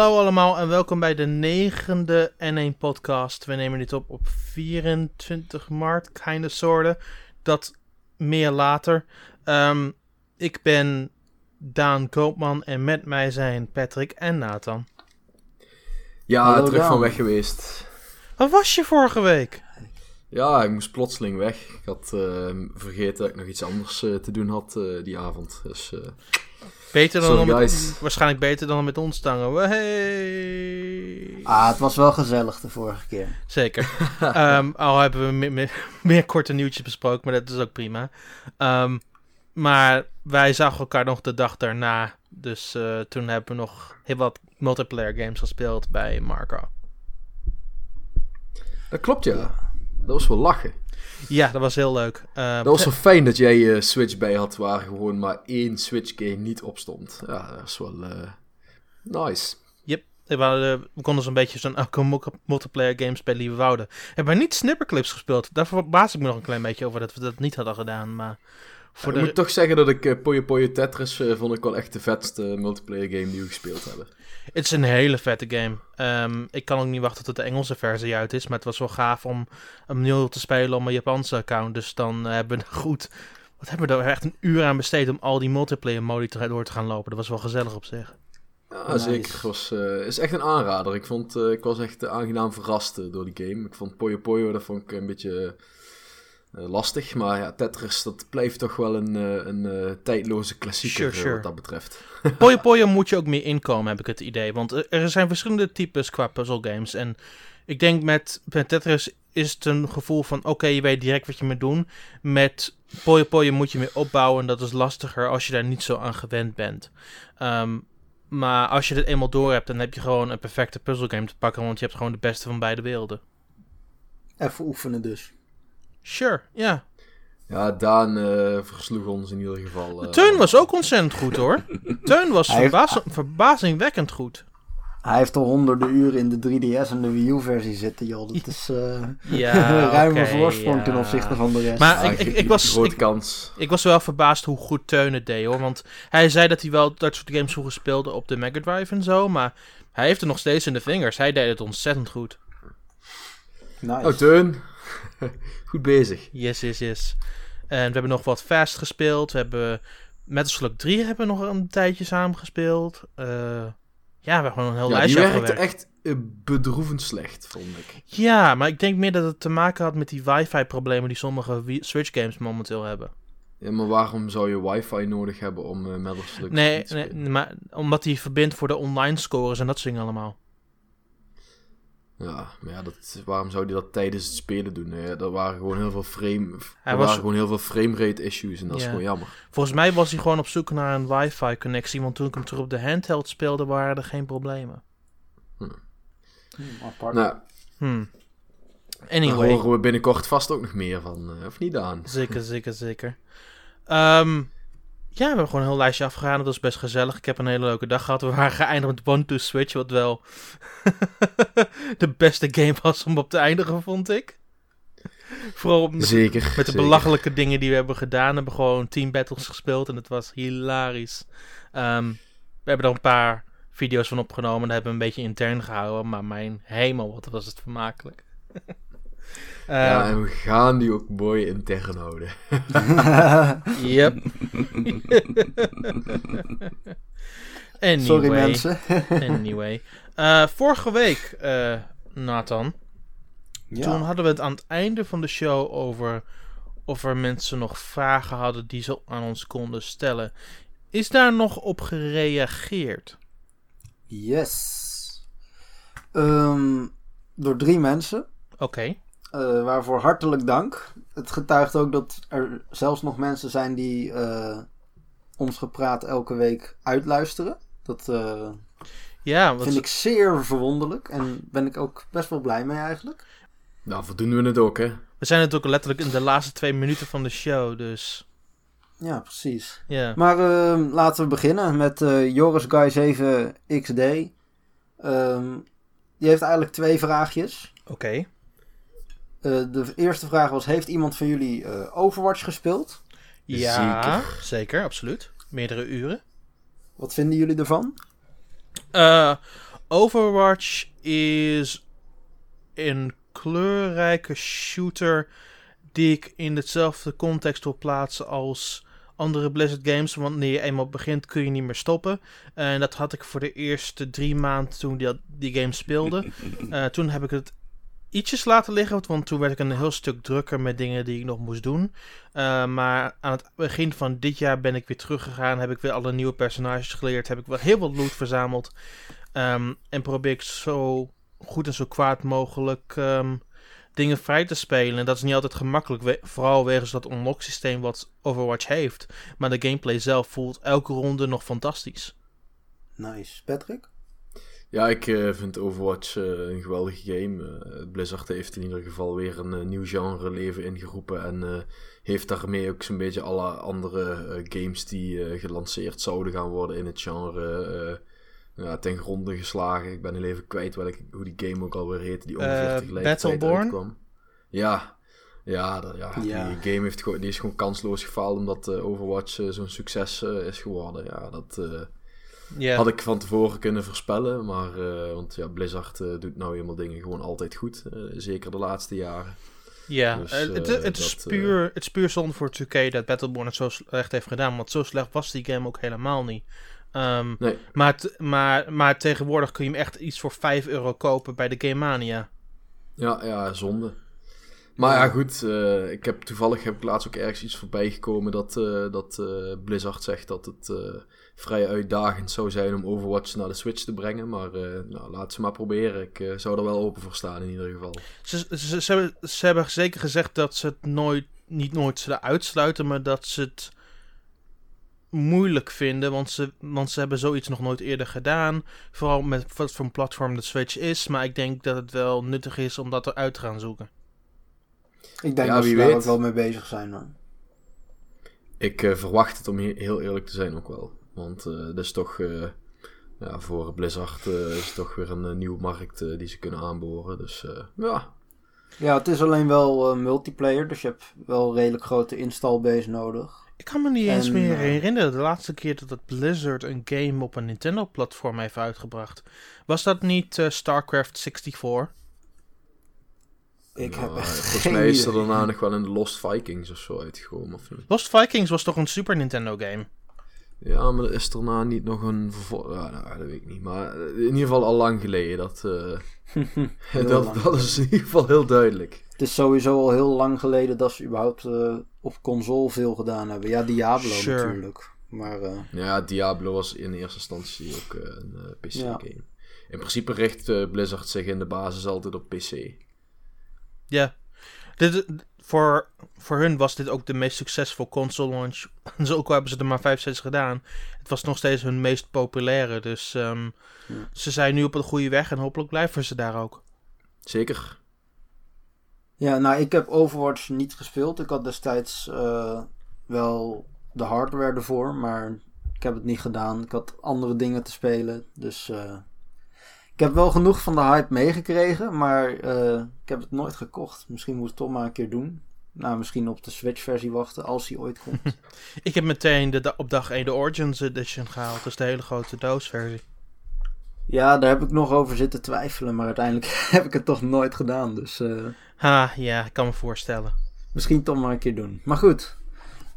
Hallo allemaal en welkom bij de negende N1 podcast. We nemen dit op op 24 maart, kinda sorta. Dat meer later. Ehm, ik ben Daan Koopman en met mij zijn Patrick en Nathan. Ja, Hallo, terug Daan. van weg geweest. Waar was je vorige week? Ja, ik moest plotseling weg. Ik had eh, vergeten dat ik nog iets anders eh, te doen had eh, die avond. Dus eh, Beter dan Sorry, om met- waarschijnlijk beter dan met ons stangen. Hey. Ah, het was wel gezellig de vorige keer. Zeker. Ehm, al hebben we meer, meer, meer korte nieuwtjes besproken, maar dat is ook prima. Ehm, maar wij zagen elkaar nog de dag daarna. Dus eh, toen hebben we nog heel wat multiplayer games gespeeld bij Marco. dat klopt ja. Dat was wel lachen. Ja, dat was heel leuk. Ehm, Dat was wel fijn dat jij eh Switch bij had waar gewoon maar één Switch game niet op stond. Ja, dat was wel eh, nice. we, hadden- we konden zo'n beetje zo'n multiplayer game spelen die we wouden. Hebben we niet snipperclips gespeeld? Daar verbaas ik me nog een klein beetje over dat we dat niet hadden gedaan. Maar voor ik de... moet toch zeggen dat ik uh, Poyo Poyo Tetris eh, vond ik wel echt de vetste multiplayer game die we gespeeld hebben. Het is een hele vette game. Ehm, ik kan ook niet wachten tot de Engelse versie uit is. Maar het was wel gaaf om hem nieuw te spelen op mijn Japanse account. Dus dan eh, hebben we goed. Wat hebben we er echt een uur aan besteed om al die multiplayer modi te- door te gaan lopen. Dat was wel gezellig op zich. Ja, Nice. zeker. Het was, eh, is echt een aanrader. Ik, vond, eh, ik was echt eh, aangenaam verrast eh, door die game. Ik vond Poyo Poyo, dat vond ik een beetje eh, lastig. Maar ja, Tetris, dat blijft toch wel een, eh, een eh, tijdloze klassieker Sure, sure. wat dat betreft. Poyo Poyo moet je ook meer inkomen, heb ik het idee. Want er- zijn verschillende types qua puzzle games. En ik denk met, met Tetris is het een gevoel van... Oké, je weet direct wat je moet doen. Met Poyo Poyo moet je meer opbouwen. En dat is lastiger als je daar niet zo aan gewend bent. Ehm, maar als je dit eenmaal door hebt, dan heb je gewoon een perfecte puzzelgame te pakken. Want je hebt gewoon de beste van beide werelden. Even oefenen dus. Sure, ja. Ja, Daan eh, versloeg ons in ieder geval. eh, Teun was ook ontzettend goed hoor. Teun was heeft- verbaas- verbazingwekkend goed. Hij heeft al honderden uren in de 3DS en de Wii U versie zitten, joh. Dat is eh Ja, een ruime voorsprong ten opzichte van de rest. Maar ja, ik, ik, ik was, ik, kans. ik was wel verbaasd hoe goed Teun het deed hoor. Want hij zei dat hij wel dat soort games vroeger speelde op de Mega Drive en zo. Maar hij heeft er nog steeds in de vingers. Hij deed het ontzettend goed. nice. Oh, Teun. Goed bezig. Yes, yes, yes. En we hebben nog wat Fast gespeeld. We hebben Metal Slug 3 hebben we nog een tijdje samen gespeeld. Eh, ja, we hebben gewoon een heel Ja, die lijstje werkte afgewerkt. echt eh, bedroevend slecht, vond ik. Ja, maar ik denk meer dat het te maken had met die wifi-problemen die sommige Wii- Switch games momenteel hebben. Ja, maar waarom zou je wifi nodig hebben om eh Metal Slug Nee, te nee, spelen? maar omdat hij verbindt voor de online scores en dat soort dingen allemaal. Ja, maar ja, dat, waarom zou hij dat tijdens het spelen doen? Er waren gewoon heel veel frame, Hij er was- waren gewoon heel veel framerate issues en dat is gewoon jammer. Volgens mij was hij gewoon op zoek naar een wifi-connectie, want toen ik hem terug op de handheld speelde, waren er geen problemen. Hm, apart. Nou, Hmm. daar Anyway, horen we binnenkort vast ook nog meer van, eh, of niet aan? zeker, zeker, zeker. Ehm, ja, we hebben gewoon een heel lijstje afgegaan. Dat was best gezellig. Ik heb een hele leuke dag gehad. We waren geëindigd met One to Switch, wat wel de beste game was om op te eindigen, vond ik. Vooral met, Zeker. met de zeker. belachelijke dingen die we hebben gedaan. We hebben gewoon team battles gespeeld en het was hilarisch. Ehm, we hebben er een paar video's van opgenomen. Dat hebben we een beetje intern gehouden. Maar mijn hemel, wat was het vermakelijk. Ja, Ehm, en we gaan die ook mooi intern houden. Yep. anyway, Sorry mensen. Anyway. Eh, vorige week, eh, Nathan, ja. toen hadden we het aan het einde van de show over of er mensen nog vragen hadden die ze aan ons konden stellen. Is daar nog op gereageerd? Yes. Ehm, door drie mensen. Oké. Eh, waarvoor hartelijk dank. Het getuigt ook dat er zelfs nog mensen zijn die eh, ons gepraat elke week uitluisteren. Dat eh, Ja, wat vind ik zeer verwonderlijk en ben ik ook best wel blij mee eigenlijk. Nou, voldoen we het ook, hè? we zijn natuurlijk letterlijk in de laatste twee minuten van de show, dus Ja, precies. ja. Maar ehm, laten we beginnen met eh, Joris Guy 7 XD. Ehm, die heeft eigenlijk twee vraagjes. Oké. De eerste vraag was: Heeft iemand van jullie eh, Overwatch gespeeld? Ja, zeker. absoluut. Meerdere uren. Wat vinden jullie ervan? Eh, Overwatch is een kleurrijke shooter die ik in hetzelfde context wil plaatsen als andere Blizzard games. Want wanneer je eenmaal begint kun je niet meer stoppen. En dat had ik voor de eerste drie maanden toen die, die game speelde. Uh, toen heb ik het ietsjes laten liggen, want toen werd ik een heel stuk drukker met dingen die ik nog moest doen. Uh, maar aan het begin van dit jaar ben ik weer teruggegaan, heb ik weer alle nieuwe personages geleerd, heb ik wel heel wat loot verzameld. Um, en probeer ik zo goed en zo kwaad mogelijk um, dingen vrij te spelen. En dat is niet altijd gemakkelijk, vooral wegens dat unlock systeem wat Overwatch heeft. Maar de gameplay zelf voelt elke ronde nog fantastisch. Nice. Patrick? Ja, ik uh, vind Overwatch uh, een geweldige game. Uh, Blizzard heeft in ieder geval weer een nieuw genre leven ingeroepen. En heeft daarmee ook zo'n beetje alle andere games die gelanceerd zouden gaan worden in het genre ja, ten gronde geslagen. Ik ben heel even kwijt ik, hoe die game ook alweer heette. Die ongeveer tegelijkertijd uitkwam. Ja, ja, dat, ja, ja, die game heeft die is gewoon kansloos gefaald omdat Overwatch zo'n succes is geworden. Ja, dat Yeah. Had ik van tevoren kunnen voorspellen, maar uh, want ja, Blizzard uh, doet nou helemaal dingen gewoon altijd goed. Uh, zeker de laatste jaren. Ja, dus, het, het, is puur, het is puur zonde voor 2K dat Battleborn het zo slecht heeft gedaan. Want zo slecht was die game ook helemaal niet. Um, nee. maar, maar, maar tegenwoordig kun je hem echt iets voor 5 euro kopen bij de Game Mania. Ja, ja, zonde. Maar ja, goed. Uh, ik heb, toevallig heb ik laatst ook ergens iets voorbij gekomen dat, uh, dat uh, Blizzard zegt dat het vrij uitdagend zou zijn om Overwatch naar de Switch te brengen. Maar uh, nou, laat ze maar proberen. Ik uh, zou er wel open voor staan in ieder geval. Ze, ze, ze, hebben, ze hebben zeker gezegd dat ze het nooit, niet nooit zullen uitsluiten, maar dat ze het moeilijk vinden. Want ze, want ze hebben zoiets nog nooit eerder gedaan. Vooral met wat voor een platform de Switch is. Maar ik denk dat het wel nuttig is om dat eruit te gaan zoeken. Ik denk dat ze daar ook wel mee bezig zijn. Man. Ik uh, verwacht het om heel eerlijk te zijn ook wel. Want uh, dat is toch, uh, ja, voor Blizzard uh, is het toch weer een nieuwe markt die ze kunnen aanboren. Dus ja. Ja, het is alleen wel multiplayer, dus je hebt wel een redelijk grote installbase nodig. Ik kan me niet en, eens meer herinneren de laatste keer dat het Blizzard een game op een Nintendo-platform heeft uitgebracht. Was dat niet StarCraft 64? Ik heb echt Volgens mij is er daarna nog wel in de Lost Vikings of zo uitgekomen. Of niet? Lost Vikings was toch een Super Nintendo game? Ja, maar is er nou niet nog een vervolg? Ja, nou, dat weet ik niet. Maar in ieder geval al lang geleden. Dat, uh, dat, dat, is in ieder geval heel duidelijk. Het is sowieso al heel lang geleden dat ze überhaupt uh, op console veel gedaan hebben. Ja, Diablo natuurlijk. Maar, uh... Ja, Diablo was in eerste instantie ook een PC-game. In principe richt Blizzard zich in de basis altijd op PC. Ja. Dit, voor, voor hun was dit ook de meest succesvol console launch. Zo ook al hebben ze er maar 5, 6 gedaan. Het was nog steeds hun meest populaire. Dus um, ja. ze zijn nu op een goede weg en hopelijk blijven ze daar ook. Zeker. Ja, nou, ik heb Overwatch niet gespeeld. Ik had destijds uh, wel de hardware ervoor, maar ik heb het niet gedaan. Ik had andere dingen te spelen. Dus uh, ik heb wel genoeg van de hype meegekregen, maar uh, ik heb het nooit gekocht. Misschien moet ik het toch maar een keer doen. Nou, misschien op de Switch-versie wachten als die ooit komt. ik heb meteen de, op dag 1 de Origins Edition gehaald. Dus de hele grote doosversie. Ja, daar heb ik nog over zitten twijfelen. Maar uiteindelijk heb ik het toch nooit gedaan. Dus. Uh... Ha, ja, ik kan me voorstellen. Misschien toch maar een keer doen. Maar goed.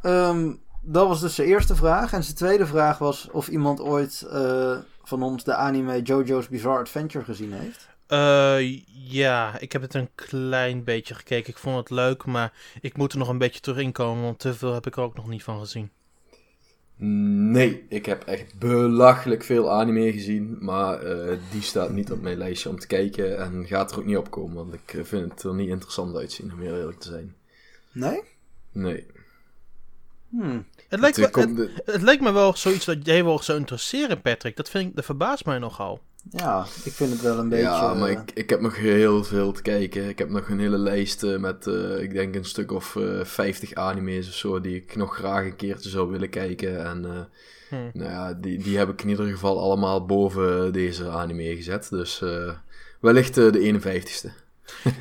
Um, dat was dus zijn eerste vraag. En zijn tweede vraag was of iemand ooit uh, van ons de anime JoJo's Bizarre Adventure gezien heeft. Uh, ja, ik heb het een klein beetje gekeken. Ik vond het leuk, maar ik moet er nog een beetje terug inkomen, want te veel heb ik er ook nog niet van gezien. Nee, ik heb echt belachelijk veel anime gezien, maar uh, die staat niet op mijn lijstje om te kijken en gaat er ook niet op komen, want ik vind het er niet interessant uitzien, om heel eerlijk te zijn. Nee? Nee. Hmm. Het lijkt, me, het, lijkt me wel zoiets dat jij wel zou interesseren, Patrick. Dat, vind ik, dat verbaast mij nogal. Ja, ik vind het wel een beetje... Ja, maar ik, ik heb nog heel veel te kijken. Ik heb nog een hele lijst uh, met, uh, ik denk een stuk of uh, eh, 50 anime's of zo, die ik nog graag een keertje zou willen kijken. En hmm. nou ja, die, die heb ik in ieder geval allemaal boven deze anime gezet. Dus wellicht de 51ste.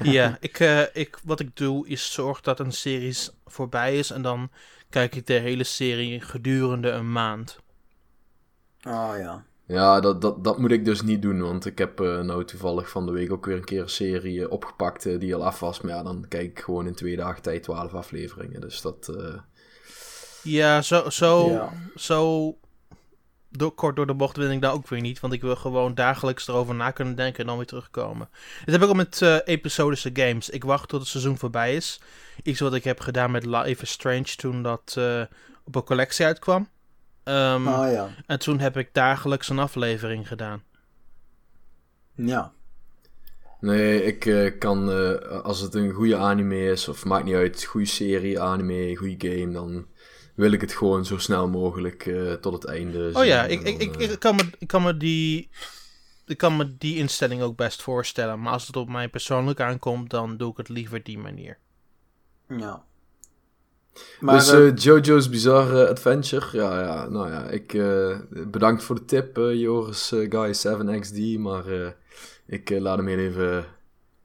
ja, ik, ik, wat ik doe is zorg dat een serie voorbij is en dan kijk ik de hele serie gedurende een maand. Ah ja. Ja, dat, dat, dat moet ik dus niet doen, want ik heb uh, nou toevallig van de week ook weer een keer een serie uh, opgepakt uh, die al af was. Maar ja, dan kijk ik gewoon in twee dagen tijd twaalf afleveringen, dus dat... Ja, zo, zo, ja. zo door, kort door de bocht wil ik daar ook weer niet, want ik wil gewoon dagelijks erover na kunnen denken en dan weer terugkomen. Dat heb ik ook met episodische games. Ik wacht tot het seizoen voorbij is. Iets wat ik heb gedaan met Life is Strange toen dat op een collectie uitkwam. Um, oh, ja. En toen heb ik dagelijks een aflevering gedaan. Ja. Nee, ik uh, kan, uh, als het een goede anime is, of maakt niet uit, goede serie, anime, goede game, dan wil ik het gewoon zo snel mogelijk uh, tot het einde Oh ja, ik, ik, ik, ik, kan me, ik, kan me die, ik kan me die instelling ook best voorstellen. Maar als het op mij persoonlijk aankomt, dan doe ik het liever die manier. Ja. Maar, dus uh, JoJo's Bizarre Adventure. Ja, ja, nou ja, ik uh, bedankt voor de tip, uh, Joris Guy 7XD. Maar ik laat hem even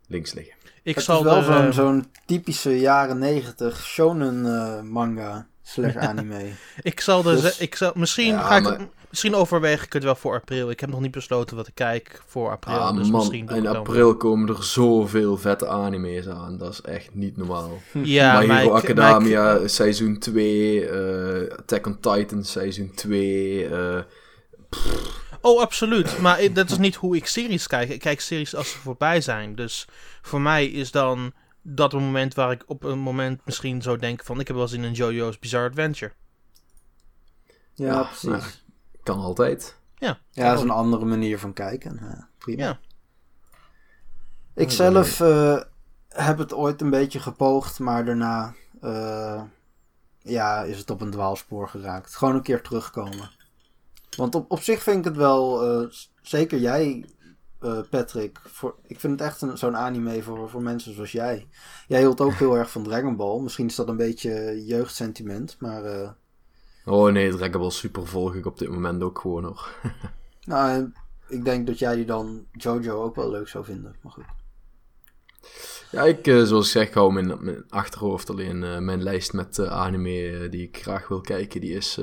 links liggen. Ik het zal is wel zo'n zo'n typische jaren 90 shonen manga slash anime. ik zal dus, ik zal, misschien ja, ga ik, misschien overweeg ik het wel voor april. Ik heb nog niet besloten wat ik kijk voor april. Ah, dus man, misschien in april komen er zoveel vette anime's aan. Dat is echt niet normaal. ja, My Hero Academia ik, seizoen 2, uh, Attack on Titan seizoen 2. Uh, Oh, absoluut. Maar dat is niet hoe ik series kijk. Ik kijk series als ze voorbij zijn. Dus voor mij is dan dat een moment waar ik op een moment misschien zou denken van... ik heb wel eens in een JoJo's Bizarre Adventure. Ja, ja precies. Nou, kan altijd. Ja, ja dat is een andere manier van kijken. Ja, prima. Ja. Ik zelf uh, heb het ooit een beetje gepoogd, maar daarna uh, ja, is het op een dwaalspoor geraakt. Gewoon een keer terugkomen. Want op, op zich vind ik het wel, uh, zeker jij uh, Patrick, voor, ik vind het echt zo'n anime voor, voor mensen zoals jij. Jij hield ook heel erg van Dragon Ball. Misschien is dat een beetje jeugdsentiment, maar... Uh... Oh nee, Dragon Ball Super volg ik op dit moment ook gewoon nog. nou, ik denk dat jij die dan Jojo ook wel leuk zou vinden, maar goed. Ja, ik, zoals ik zeg, hou mijn, mijn achterhoofd alleen. Uh, mijn lijst met anime die ik graag wil kijken, die is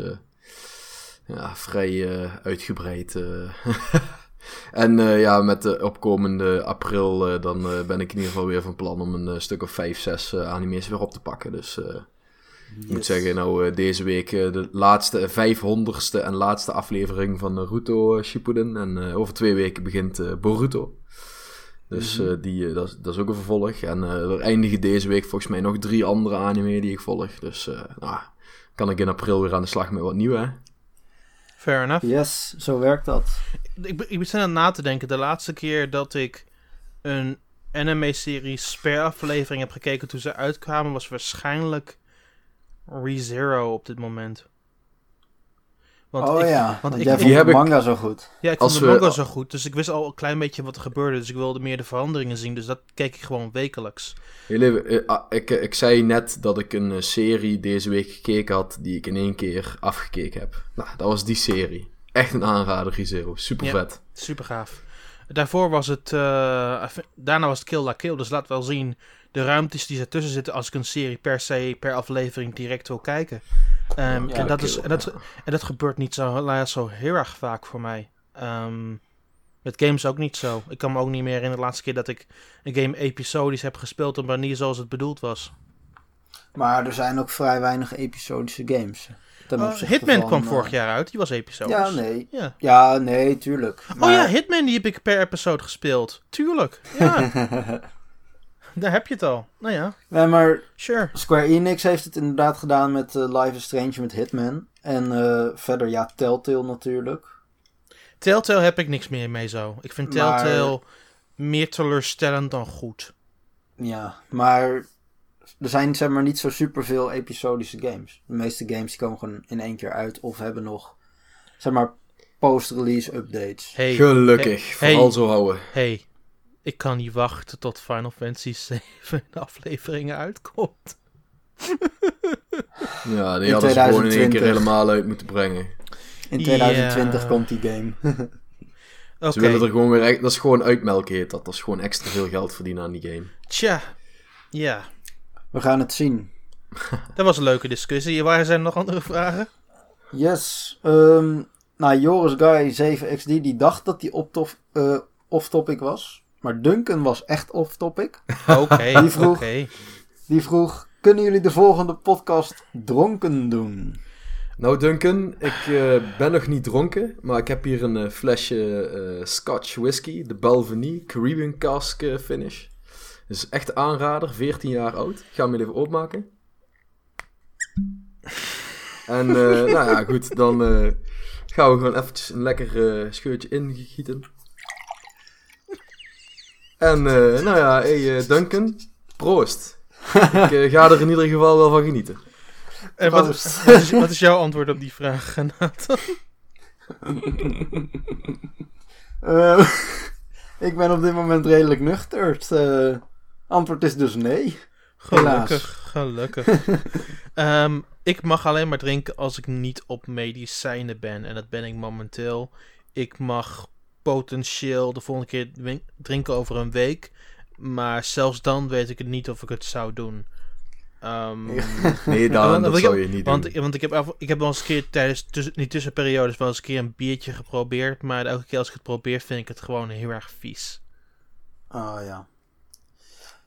ja, vrij uitgebreid. En uh, ja, met de opkomende april, uh, dan uh, ben ik in ieder geval weer van plan om een stuk of 5, 6 anime's weer op te pakken. Dus yes. ik moet zeggen, nou deze week de laatste 500ste en laatste aflevering van Naruto Shippuden. En over twee weken begint Boruto. Dus mm -hmm. die, dat, dat, is ook een vervolg. En er eindigen deze week volgens mij nog drie andere anime die ik volg. Dus nou, kan ik in april weer aan de slag met wat nieuw, hè? Fair enough. Yes, zo werkt dat. Ik, ik ben aan na te denken. De laatste keer dat ik een anime-serie per aflevering heb gekeken toen ze uitkwamen, was waarschijnlijk ReZero op dit moment. Want oh ik, ja, want, ik, jij vond de manga zo goed. Ja, ik vond de manga zo goed. Dus ik wist al een klein beetje wat er gebeurde. Dus ik wilde meer de veranderingen zien. Dus dat keek ik gewoon wekelijks. Eh, ah, ik, ik zei net dat ik een eh, serie deze week gekeken had... die ik in één keer afgekeken heb. Nou, dat was die serie. Echt een aanrader, Rizero. Super vet. super gaaf. Daarvoor was het... Uh, daarna was het Kill la Kill. Dus laat wel zien de ruimtes die ertussen zitten... als ik een serie per se, per aflevering direct wil kijken. Um, ja, en, dat is, en, dat, en dat gebeurt niet zo, zo heel erg vaak voor mij. Um, met games ook niet zo. Ik kan me ook niet meer in de laatste keer dat ik een game episodisch heb gespeeld op een manier zoals het bedoeld was. Maar er zijn ook vrij weinig episodische games. Uh, Hitman kwam uh, vorig jaar uit, die was episodisch. Ja, nee. Ja, ja nee, tuurlijk. Maar... Oh ja, Hitman die heb ik per episode gespeeld. Tuurlijk. Ja. Daar heb je het al. Nou ja. Nee, maar sure. Square Enix heeft het inderdaad gedaan met uh, Life is Strange met Hitman. En uh, verder, ja, Telltale natuurlijk. Telltale heb ik niks meer mee zo. Ik vind Telltale meer teleurstellend dan goed. Ja, maar er zijn zeg maar niet zo superveel episodische games. De meeste games die komen gewoon in één keer uit of hebben nog zeg maar post-release updates. Hey, Gelukkig, hey, vooral zo houden. Hey, ik kan niet wachten tot Final Fantasy 7 afleveringen uitkomt. ja, die hadden ze gewoon in één keer helemaal uit moeten brengen. In 2020 komt die game. okay. Ze willen er gewoon weer... Dat is gewoon uitmelken heet dat. Dat is gewoon extra veel geld verdienen aan die game. Tja, ja. We gaan het zien. dat was een leuke discussie. Waar zijn nog andere vragen? Yes. Um, nou, Joris Guy 7XD die dacht dat die eh, off-topic was. Maar Duncan was echt off-topic. Oké, Die vroeg- oké. Die vroeg, kunnen jullie de volgende podcast dronken doen? Nou Duncan, ik eh, ben nog niet dronken, maar ik heb hier een eh, flesje eh, Scotch whisky, de Balvenie Caribbean Cask finish. Dus echt aanrader, 14 jaar oud. Ik ga hem even opmaken. En eh, nou ja, goed, dan eh, gaan we gewoon eventjes een lekker scheurtje ingieten. En eh, nou ja, hey eh, Duncan, proost. ik eh, ga er in ieder geval wel van genieten. En wat, wat, is, wat is jouw antwoord op die vraag, Nathan? Eh, ik ben op dit moment redelijk nuchter. Het eh, antwoord is dus nee. Gelukkig, gelukkig. Ehm, ik mag alleen maar drinken als ik niet op medicijnen ben. En dat ben ik momenteel. Ik mag potentieel de volgende keer drinken over een week. Maar zelfs dan weet ik het niet of ik het zou doen. Ehm, Nee, dan, want- dat want zou ik- je niet want, doen. want ik heb, af- ik heb wel eens een keer tijdens tussen, die tussenperiodes wel eens een keer een biertje geprobeerd. Maar elke keer als ik het probeer vind ik het gewoon heel erg vies. Ah ja.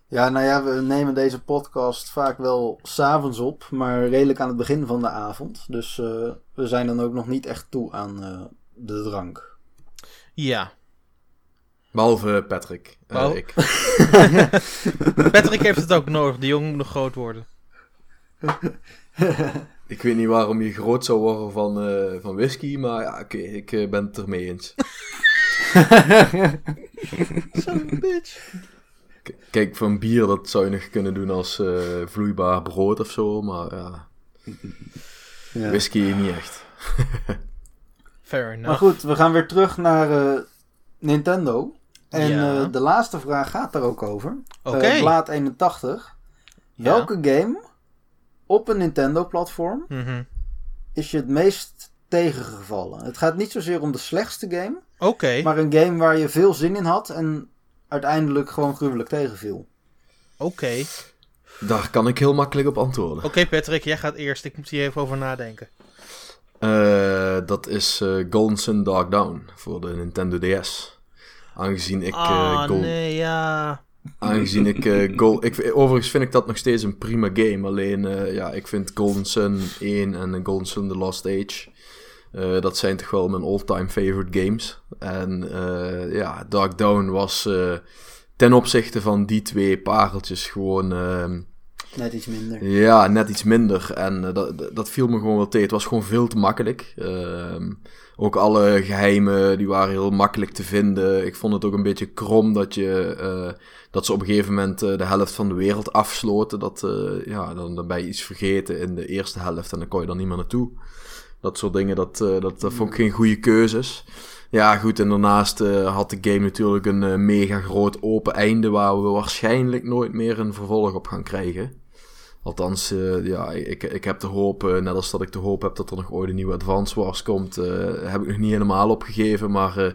Ja, nou ja, we nemen deze podcast vaak wel s'avonds op, maar redelijk aan het begin van de avond. Dus eh, we zijn dan ook nog niet echt toe aan eh, de drank. Ja. Behalve Patrick. eh, Behal- ik. Patrick heeft het ook nodig. De jongen moet nog groot worden. ik weet niet waarom je groot zou worden van, eh, van whisky, maar ja, oké, ik eh, ben het ermee eens. Zo'n bitch. K- Kijk, van bier, dat zou je nog kunnen doen als eh, vloeibaar brood of zo, maar ja, Ja. whisky niet echt. Fair enough. Maar goed, we gaan weer terug naar eh, Nintendo. En Ja. eh, de laatste vraag gaat daar ook over. Oké. Eh, Blaad 81. Ja. Welke game op een Nintendo-platform Mhm. is je het meest tegengevallen? Het gaat niet zozeer om de slechtste game, Oké. maar een game waar je veel zin in had en uiteindelijk gewoon gruwelijk tegenviel. Oké. Daar kan ik heel makkelijk op antwoorden. Oké, Patrick, jij gaat eerst. Ik moet hier even over nadenken. Eh, dat is eh, Golden Sun Dark Down voor de Nintendo DS. Aangezien ik, eh, Ah, nee, ja. aangezien ik ik overigens vind ik dat nog steeds een prima game. Alleen ja, ik vind Golden Sun 1 en Golden Sun The Lost Age. dat zijn toch wel mijn all-time favorite games. En ja, Dark Dawn was ten opzichte van die twee pareltjes gewoon ehm, Net iets minder. ja, net iets minder. En eh, dat, dat- viel me gewoon wel tegen. Het was gewoon veel te makkelijk. Ehm, ook alle geheimen, die waren heel makkelijk te vinden. Ik vond het ook een beetje krom dat, je, eh, dat ze op een gegeven moment eh, de helft van de wereld afsloten. Dat, ja, dan, dan iets vergeten in de eerste helft en dan kon je dan niet meer naartoe. Dat soort dingen, dat, dat, dat vond ik geen goede keuzes. Ja, goed, en daarnaast had de game natuurlijk een mega groot open einde waar we waarschijnlijk nooit meer een vervolg op gaan krijgen. Althans, eh, ja, ik, ik heb de hoop, net als dat ik de hoop heb dat er nog ooit een nieuwe Advance Wars komt, eh, heb ik nog niet helemaal opgegeven. Maar eh,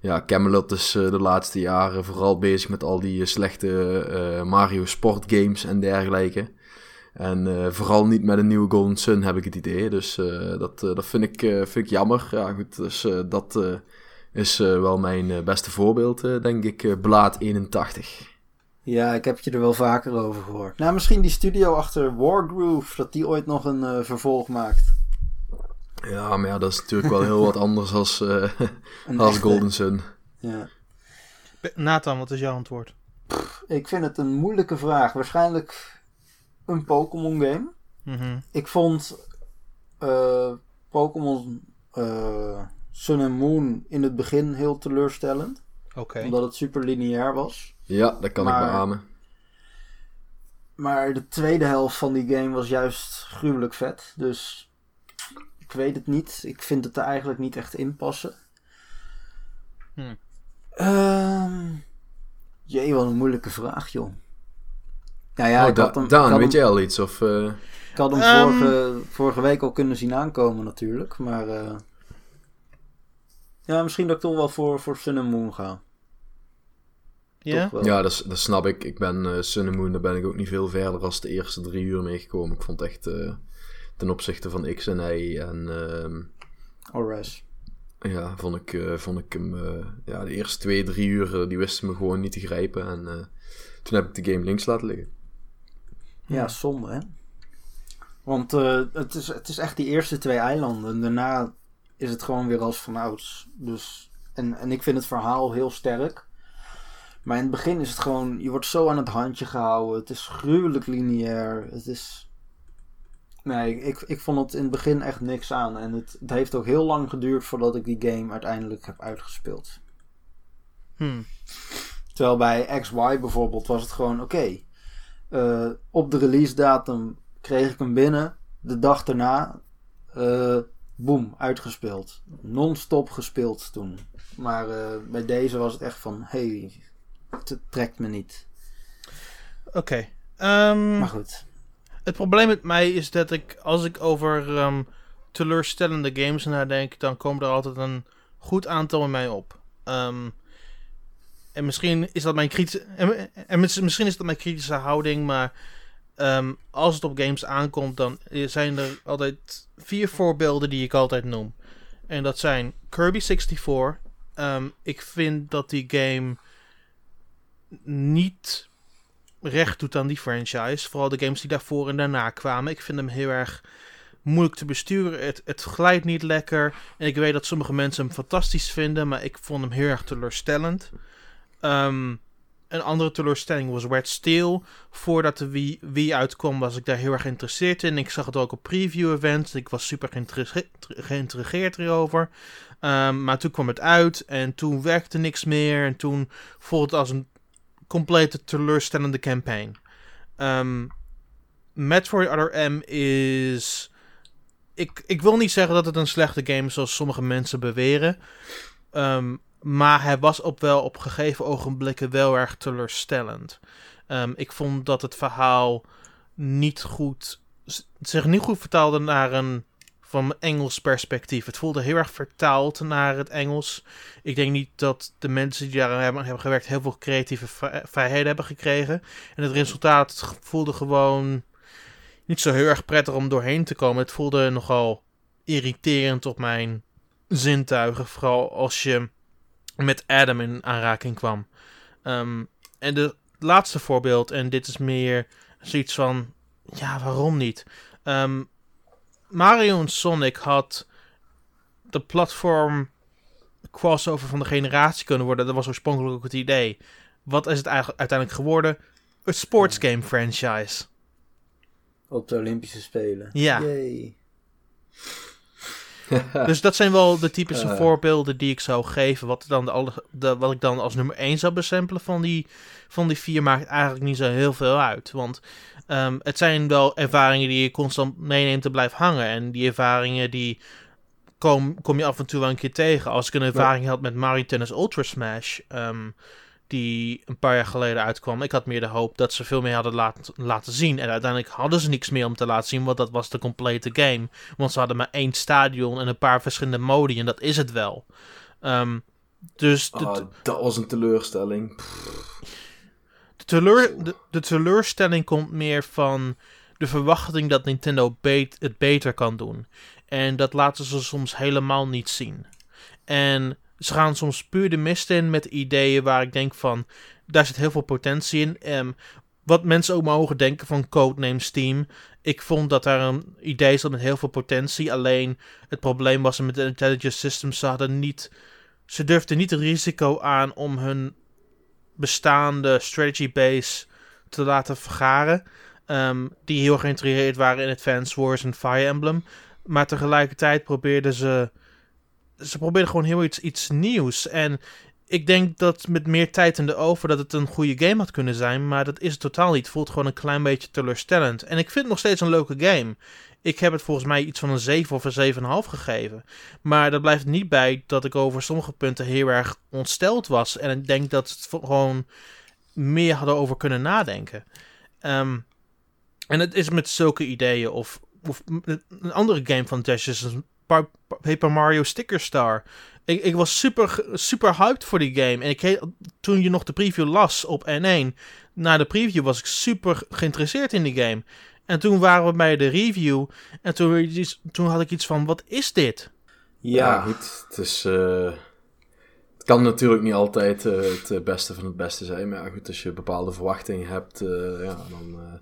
ja, Camelot is de laatste jaren vooral bezig met al die slechte Mario Sport games en dergelijke. En vooral niet met een nieuwe Golden Sun heb ik het idee. Dus dat, dat vind, ik, vind ik jammer. Ja, goed, dus dat is wel mijn beste voorbeeld, denk ik. Blaad 81. Ja, ik heb het je er wel vaker over gehoord. Nou, misschien die studio achter Wargroove, dat die ooit nog een eh, vervolg maakt. Ja, maar ja, dat is natuurlijk wel heel wat anders als, eh, als echte. Golden Sun. Ja. Nathan, wat is jouw antwoord? Ik vind het een moeilijke vraag. Waarschijnlijk een Pokémon game. Mhm. Ik vond eh, Pokémon eh, Sun and Moon in het begin heel teleurstellend. Oké. Omdat het super lineair was. Ja, dat kan Maar- ik beamen. Maar de tweede helft van die game was juist gruwelijk vet. Dus ik weet het niet. Ik vind het er eigenlijk niet echt in passen. Hm. Ehm, jee, wat een moeilijke vraag, joh. Nou ja, oh, ik Da- had hem, Daan, ik had weet hem, jij al iets? Of, eh, ik had hem Ehm. vorige, vorige week al kunnen zien aankomen natuurlijk. Maar eh, ja, misschien dat ik toch wel voor, voor Sun and Moon ga. Ja? Ja, dat, snap ik. Ik ben eh Sun and Moon, daar ben ik ook niet veel verder als de eerste drie uur meegekomen. Ik vond echt eh, ten opzichte van X en Y en ehm, Ores. Ja, vond ik, uh, vond ik hem... Uh, ja, de eerste twee, drie uur, die wisten me gewoon niet te grijpen. En uh, toen heb ik de game links laten liggen. Ja, zonde hè. Want het, is, het is echt die eerste twee eilanden. En daarna is het gewoon weer als vanouds. Dus, en, en ik vind het verhaal heel sterk. Maar in het begin is het gewoon, je wordt zo aan het handje gehouden. Het is gruwelijk lineair. Het is. Nee, ik, ik vond het in het begin echt niks aan. En het, het heeft ook heel lang geduurd voordat ik die game uiteindelijk heb uitgespeeld. Hmm. Terwijl bij XY bijvoorbeeld was het gewoon oké. Eh, op de release datum kreeg ik hem binnen. De dag daarna, uh, boom, uitgespeeld. Non-stop gespeeld toen. Maar uh, bij deze was het echt van, hey, het trekt me niet. Oké. Okay. Um, maar goed. Het probleem met mij is dat ik, als ik over um, teleurstellende games nadenk, dan komt er altijd een goed aantal in mij op. Um, en misschien is dat mijn kritische. En, en, misschien is dat mijn kritische houding, maar um, als het op games aankomt, dan zijn er altijd vier voorbeelden die ik altijd noem. En dat zijn Kirby 64. Um, ik vind dat die game niet recht doet aan die franchise. Vooral de games die daarvoor en daarna kwamen. Ik vind hem heel erg moeilijk te besturen. Het, het glijdt niet lekker. En ik weet dat sommige mensen hem fantastisch vinden, maar ik vond hem heel erg teleurstellend. Um, een andere teleurstelling was Red Steel. Voordat de Wii, Wii uitkwam was ik daar heel erg geïnteresseerd in. Ik zag het ook op preview events. Ik was super geïntrigeerd erover. Um, maar toen kwam het uit en toen werkte niks meer. En toen voelde het als een complete teleurstellende campaign. Um, Metroid Other M is... Ik, ik wil niet zeggen dat het een slechte game is zoals sommige mensen beweren. Um, maar hij was op wel op gegeven ogenblikken wel erg teleurstellend. Um, ik vond dat het verhaal niet goed, zich niet goed vertaalde naar een van Engels perspectief. Het voelde heel erg vertaald naar het Engels. Ik denk niet dat de mensen die daar hebben, hebben gewerkt heel veel creatieve vrijheden hebben gekregen. En het resultaat voelde gewoon niet zo heel erg prettig om doorheen te komen. Het voelde nogal irriterend op mijn zintuigen. Vooral als je met Adam in aanraking kwam. Um, en de laatste voorbeeld, en dit is meer zoiets van, ja, waarom niet? Um, Mario en Sonic had de platform crossover van de generatie kunnen worden. Dat was oorspronkelijk ook het idee. Wat is het eigenlijk uiteindelijk geworden? Een sportsgame franchise. Op de Olympische Spelen. Ja. Yay. dus dat zijn wel de typische uh. voorbeelden die ik zou geven. Wat, dan de, de, wat ik dan als nummer 1 zou bestempelen van die, van die vier maakt eigenlijk niet zo heel veel uit. Want um, het zijn wel ervaringen die je constant meeneemt te blijven hangen. En die ervaringen die kom, kom je af en toe wel een keer tegen. Als ik een ervaring had met Mario Tennis Ultra Smash. Um, die een paar jaar geleden uitkwam. Ik had meer de hoop dat ze veel meer hadden laten, laten zien. En uiteindelijk hadden ze niks meer om te laten zien, want dat was de complete game. Want ze hadden maar één stadion en een paar verschillende modi en dat is het wel. Um, dus oh, dat was een teleurstelling. Teleur, de, teleurstelling komt meer van de verwachting dat Nintendo het beter kan doen. En dat laten ze soms helemaal niet zien. En ze gaan soms puur de mist in met ideeën waar ik denk van, daar zit heel veel potentie in. Um, wat mensen ook mogen denken van Codename Steam. Ik vond dat daar een idee zat met heel veel potentie. Alleen het probleem was met de intelligence systems. Ze hadden niet. Ze durfden niet het risico aan om hun bestaande strategy base te laten vergaren. Um, die heel geïntegreerd waren in Advance Wars en Fire Emblem. Maar tegelijkertijd probeerden ze ze proberen gewoon heel iets, iets nieuws. En ik denk dat met meer tijd in de over dat het een goede game had kunnen zijn. Maar dat is het totaal niet. Het voelt gewoon een klein beetje teleurstellend. En ik vind het nog steeds een leuke game. Ik heb het volgens mij iets van een 7 of een 7,5 gegeven. Maar dat blijft niet bij dat ik over sommige punten heel erg ontsteld was. En ik denk dat het gewoon meer hadden over kunnen nadenken. Um, en het is met zulke ideeën of, of een andere game van Dash is Paper Mario Sticker Star. Ik, ik was super, super hyped voor die game. En ik, toen je nog de preview las op N1, na de preview was ik super geïnteresseerd in die game. En toen waren we bij de review. En toen, toen had ik iets van: wat is dit? Ja, Ja, goed. Het is... eh, het kan natuurlijk niet altijd eh, het beste van het beste zijn. Maar ja, goed, als je bepaalde verwachtingen hebt, eh, ja, dan eh,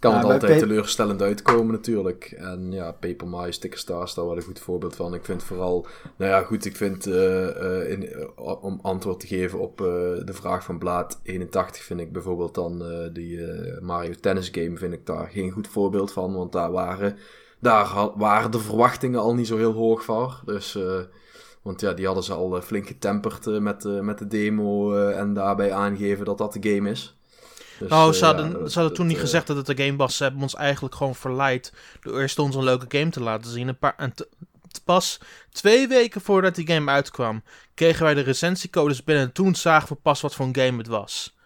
kan het altijd teleurstellend uitkomen natuurlijk. En ja, Paper Mario Sticker Star is daar wel een goed voorbeeld van. Ik vind vooral... Nou ja, goed, ik vind... eh, eh, in, eh, om antwoord te geven op de vraag van Blaad 81 vind ik bijvoorbeeld dan die Mario Tennis game vind ik daar geen goed voorbeeld van. Want daar waren... Daar waren de verwachtingen al niet zo heel hoog voor. Dus... want ja, die hadden ze al flink getemperd met, met de demo en daarbij aangegeven dat dat de game is. Dus, nou, eh, ze hadden, ja, dat- ze hadden toen dat, niet eh, gezegd dat het een game was. Ze hebben ons eigenlijk gewoon verleid door eerst ons een leuke game te laten zien. Een paar, en pas twee weken voordat die game uitkwam, kregen wij de recensiecodes binnen. En toen zagen we pas wat voor een game het was.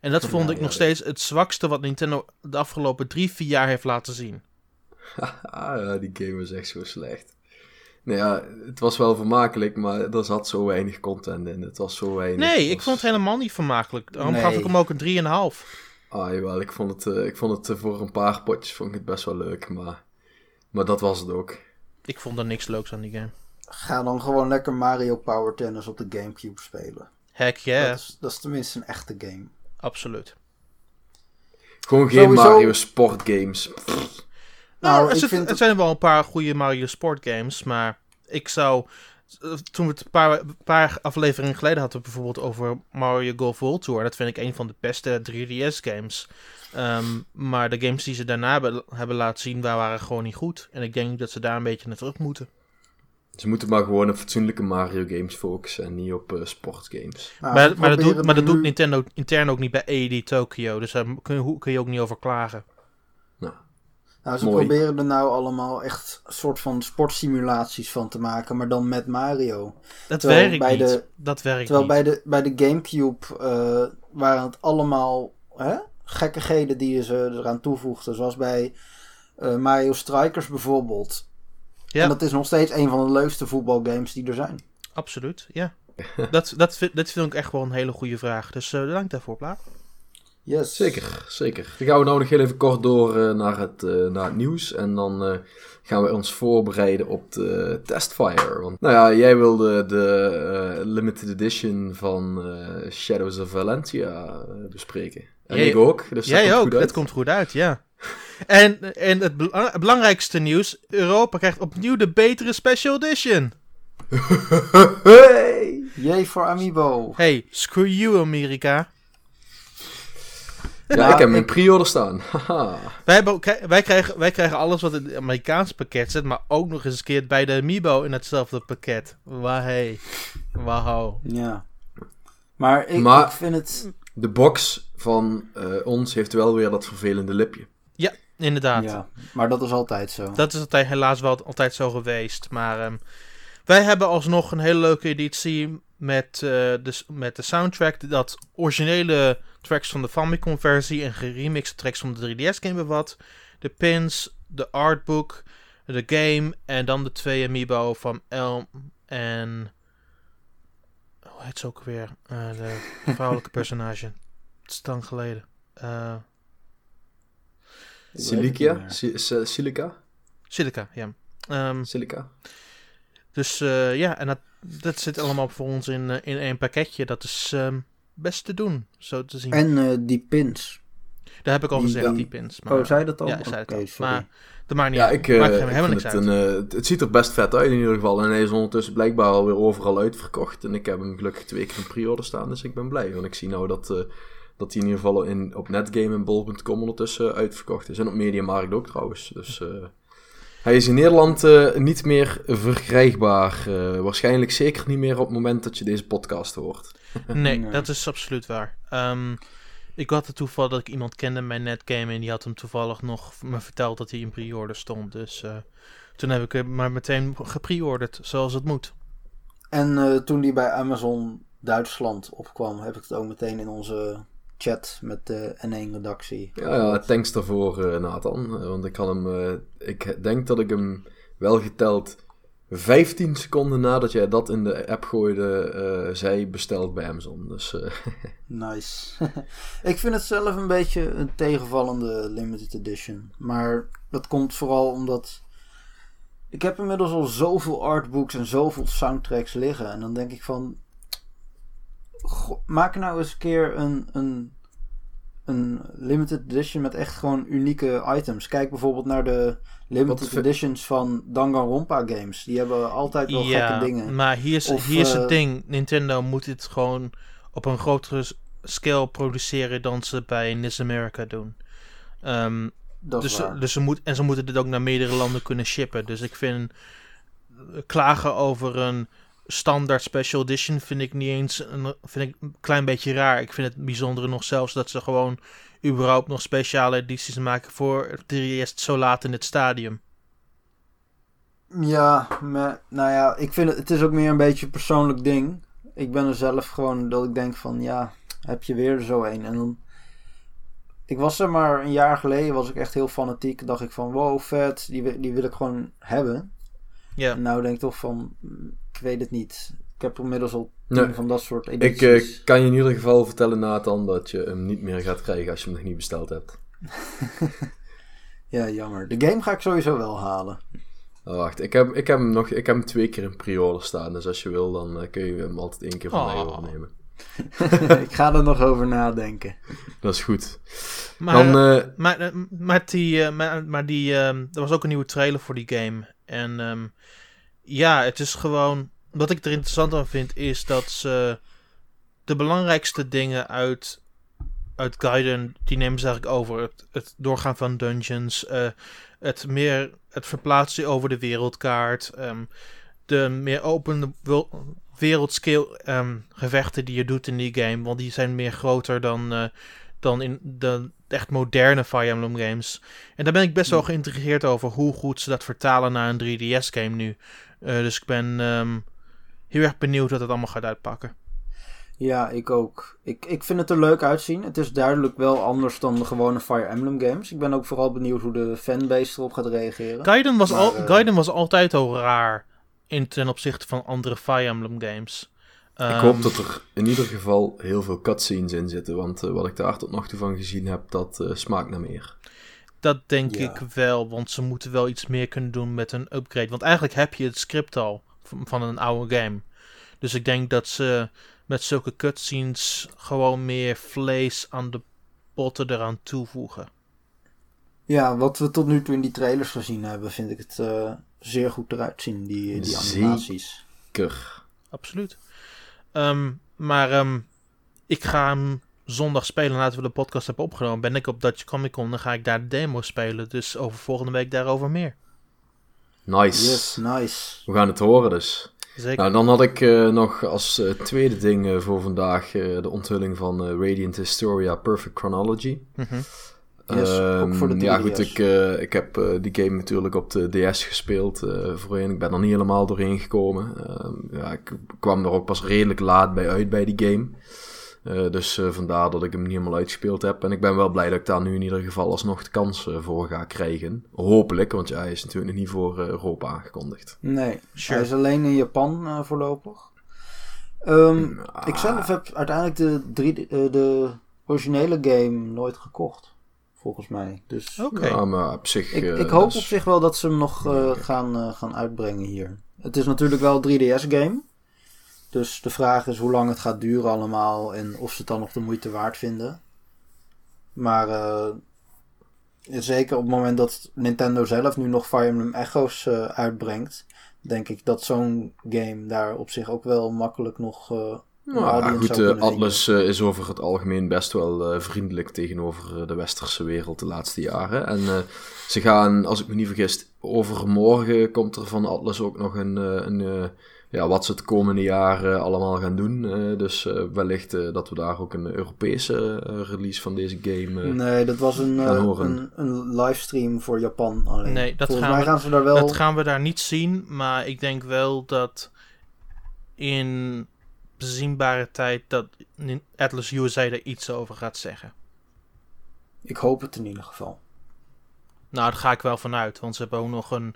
En dat vond Ja, ik ja, nog steeds het zwakste wat Nintendo de afgelopen drie, vier jaar heeft laten zien. ah, die game was echt zo slecht. Nou ja, het was wel vermakelijk, maar er zat zo weinig content in. Het was zo weinig. Nee, ik vond het helemaal niet vermakelijk. Daarom Nee. gaf ik hem ook een 3,5. Ah, jawel, ik vond het, eh, ik vond het eh, voor een paar potjes vond ik het best wel leuk, maar, maar dat was het ook. Ik vond er niks leuks aan die game. ga dan gewoon lekker Mario Power Tennis op de Gamecube spelen. Heck yeah, Dat, is, dat is tenminste een echte game. absoluut. Gewoon geen Sowieso- Mario sportgames. Nou, Nou, er, zit- vind er het- zijn wel een paar goede Mario Sport games, maar ik zou... Toen we het een paar, paar afleveringen geleden hadden, we bijvoorbeeld over Mario Golf World Tour. Dat vind ik een van de beste 3DS games. Ehm, maar de games die ze daarna hebben, hebben laten zien, waar waren gewoon niet goed. En ik denk dat ze daar een beetje naar terug moeten. Ze moeten maar gewoon op fatsoenlijke Mario games focussen en niet op eh, sportgames. Nou, maar, maar, dat doet, maar dat doet Nintendo intern ook niet bij AED Tokyo. Dus daar kun, je- kun je ook niet over klagen. Nou, ze Mooi. proberen er nou allemaal echt een soort van sportsimulaties van te maken, maar dan met Mario. Dat Terwijl werkt bij niet. de- dat werkt Terwijl niet. bij de, bij de Gamecube eh, waren het allemaal hè, gekkigheden die je ze eraan toevoegden. Zoals bij eh, Mario Strikers bijvoorbeeld. Ja. En dat is nog steeds een van de leukste voetbalgames die er zijn. Absoluut, ja. dat, dat, vind, dat vind ik echt wel een hele goede vraag. Dus eh bedankt daarvoor, Plaat. Yes. Zeker, zeker. Dan gaan we nou nog heel even kort door eh, naar, het, eh, naar het nieuws. En dan eh, gaan we ons voorbereiden op de Testfire. Want, nou ja, jij wilde de limited edition van eh, Shadows of Valentia bespreken. En Jij- ik ook. Dus dat Jij komt ook, het komt goed uit, ja. En, en het, bela- het belangrijkste nieuws, Europa krijgt opnieuw de betere Special Edition. hey! Jee voor Amiibo. Hey, screw you Amerika. Ja, Nou, ik heb ik- pre-order staan. Wij, hebben, wij, krijgen, wij krijgen alles wat in het Amerikaanse pakket zit, maar ook nog eens een keer bij de Amiibo in hetzelfde pakket. Wauw, hey. Wauw. Ja. Maar ik, Maar- ik vind het... De box van eh, ons heeft wel weer dat vervelende lipje. Inderdaad. Ja, maar dat is altijd zo. Dat is altijd, helaas wel altijd zo geweest. Maar ehm, wij hebben alsnog een hele leuke editie met, eh, de, met de soundtrack. Dat originele tracks van de Famicom-versie en geremixte tracks van de 3DS-game bevat. De pins, de artbook, de game en dan de twee amiibo van Elm en... Hoe heet ze ook weer? Eh, de vrouwelijke personage. Het is lang geleden. Eh Silica? si- Silica? Silica, ja. Ehm, Silica? Dus eh, ja, en dat, dat zit allemaal voor ons in, eh, in één pakketje. Dat is ehm, best te doen, zo te zien. En eh, die pins. Daar heb ik al die- gezegd, die pins. Maar, Oh, zei je dat al? Ja, ik zei het al. Maar dat maakt niet Ja, uit. ik, eh, maakt ik helemaal niks het, uit. een, eh, het- het ziet er best vet uit in ieder geval. En hij is ondertussen blijkbaar alweer overal uitverkocht. En ik heb hem gelukkig twee keer in pre-order staan, dus ik ben blij. Want ik zie nou dat, eh, dat hij in ieder geval in, op Netgame en Bol.com ondertussen uitverkocht is. En op Mediamarkt ook trouwens. Dus eh, hij is in Nederland eh, niet meer verkrijgbaar. Eh, waarschijnlijk zeker niet meer op het moment dat je deze podcast hoort. Nee, Nee. dat is absoluut waar. Ehm, ik had het toeval dat ik iemand kende bij Netgame en die had hem toevallig nog me verteld dat hij in pre-order stond. Dus eh, toen heb ik hem maar meteen gepre-orderd, zoals het moet. En eh, toen die bij Amazon Duitsland opkwam, heb ik het ook meteen in onze chat met de N1-redactie. Ja, ja, thanks daarvoor eh, Nathan. Want ik had hem, eh, ik denk dat ik hem wel geteld 15 seconden nadat jij dat in de app gooide, eh zei besteld bij Amazon. Dus eh, Nice. ik vind het zelf een beetje een tegenvallende limited edition. Maar dat komt vooral omdat Ik heb inmiddels al zoveel artbooks en zoveel soundtracks liggen. En dan denk ik van. maak nou eens een keer een, een, een limited edition met echt gewoon unieke items. Kijk bijvoorbeeld naar de limited Wat- editions van Danganronpa games. Die hebben altijd wel ja, gekke dingen. maar hier is, Of, hier is eh, het ding. Nintendo moet dit gewoon op een grotere scale produceren dan ze bij NIS America doen. Ehm, dus waar. dus ze moet, en ze moeten dit ook naar meerdere landen kunnen shippen. Dus ik vind eh, klagen over een standaard special edition vind ik niet eens een, vind ik een klein beetje raar. Ik vind het bijzondere nog zelfs dat ze gewoon überhaupt nog speciale edities maken voor 3DS zo laat in het stadium. Ja, maar, nou ja, ik vind het, het is ook meer een beetje een persoonlijk ding. Ik ben er zelf gewoon dat ik denk van, ja, heb je weer zo een. En dan, ik was er maar een jaar geleden, was ik echt heel fanatiek. Dacht ik van, wow, vet, die, die wil ik gewoon hebben. Ja. En nou denk ik toch van, ik weet het niet. Ik heb inmiddels al tien Nee. van dat soort Ik edities. eh, kan je in ieder geval vertellen, Nathan, dat je hem niet meer gaat krijgen als je hem nog niet besteld hebt. Ja, jammer. De game ga ik sowieso wel halen. Oh, wacht, ik heb, ik heb hem nog ik heb hem twee keer in pre-order staan. Dus als je wil, dan eh, kun je hem altijd één keer van mij Oh. overnemen. ik ga er nog over nadenken. Dat is goed. Maar, dan, eh, maar, maar die, eh, maar, maar die, ehm, er was ook een nieuwe trailer voor die game. En ehm, ja, het is gewoon. Wat ik er interessant aan vind, is dat ze de belangrijkste dingen uit, uit Gaiden, die nemen ze eigenlijk over. Het, het doorgaan van dungeons, eh, het meer het verplaatsen over de wereldkaart, ehm, de meer open wereldscale ehm, gevechten die je doet in die game, want die zijn meer groter dan, eh, dan in de echt moderne Fire Emblem games. En daar ben ik best wel geïntrigeerd over hoe goed ze dat vertalen naar een 3DS game nu. Eh, dus ik ben ehm, heel erg benieuwd hoe dat allemaal gaat uitpakken. Ja, ik ook. Ik, ik vind het er leuk uitzien. Het is duidelijk wel anders dan de gewone Fire Emblem games. Ik ben ook vooral benieuwd hoe de fanbase erop gaat reageren. Gaiden was, Maar, al, Gaiden was altijd al raar in ten opzichte van andere Fire Emblem games. ik Ehm, hoop dat er in ieder geval heel veel cutscenes in zitten. Want eh, wat ik daar tot nog toe van gezien heb, dat smaakt naar meer. Dat denk Ja. ik wel, want ze moeten wel iets meer kunnen doen met een upgrade. Want eigenlijk heb je het script al van, een oude game. Dus ik denk dat ze met zulke cutscenes gewoon meer vlees aan de botten eraan toevoegen. Ja, wat we tot nu toe in die trailers gezien hebben, vind ik het eh, zeer goed eruit zien, die, die Zeker. animaties. Ker. Absoluut. Ehm, maar ehm, ik ga hem zondag spelen nadat we de podcast hebben opgenomen. Ben ik op Dutch Comic Con, dan ga ik daar de demo spelen. Dus over volgende week daarover meer. Nice. Yes, nice. We gaan het horen dus. Zeker. Nou, dan had ik eh, nog als eh, tweede ding eh, voor vandaag eh, de onthulling van Radiant Historia Perfect Chronology. Mhm. Yes, Ehm, ook voor de ja, 3DS. goed, ik, eh, ik heb eh, die game natuurlijk op de DS gespeeld eh, voorheen. Ik ben er niet helemaal doorheen gekomen. Ehm, ja, ik kwam er ook pas redelijk laat bij uit bij die game. Eh, dus eh, vandaar dat ik hem niet helemaal uitgespeeld heb. En ik ben wel blij dat ik daar nu in ieder geval alsnog de kans eh, voor ga krijgen. Hopelijk, want ja, hij is natuurlijk nog niet voor Europa aangekondigd. Nee, Sure. hij is alleen in Japan eh, voorlopig. Ehm, Ah, Ik zelf heb uiteindelijk de, drie, de originele game nooit gekocht. Volgens mij. Dus. Ja, maar op zich... ik, eh, ik hoop is- op zich wel dat ze hem nog eh, gaan, gaan uitbrengen hier. Het is natuurlijk wel een 3DS game. Dus de vraag is hoe lang het gaat duren allemaal. En of ze het dan nog de moeite waard vinden. Maar eh, zeker op het moment dat Nintendo zelf nu nog Fire Emblem Echo's eh, uitbrengt. Denk ik dat zo'n game daar op zich ook wel makkelijk nog... een Nou, ja, goed, Atlas is over het algemeen best wel vriendelijk tegenover de westerse wereld de laatste jaren. En ze gaan, als ik me niet vergis, overmorgen komt er van Atlas ook nog een, een ja, wat ze het komende jaar allemaal gaan doen. Eh, dus eh, wellicht eh, dat we daar ook een Europese release van deze game... eh, Nee, dat was een, een, een livestream voor Japan alleen. Nee, dat Volgens gaan mij we- gaan ze daar wel... Dat gaan we daar niet zien, maar ik denk wel dat in bezienbare tijd dat Atlas USA er iets over gaat zeggen. Ik hoop het in ieder geval. Nou, daar ga ik wel vanuit, want ze hebben ook nog een,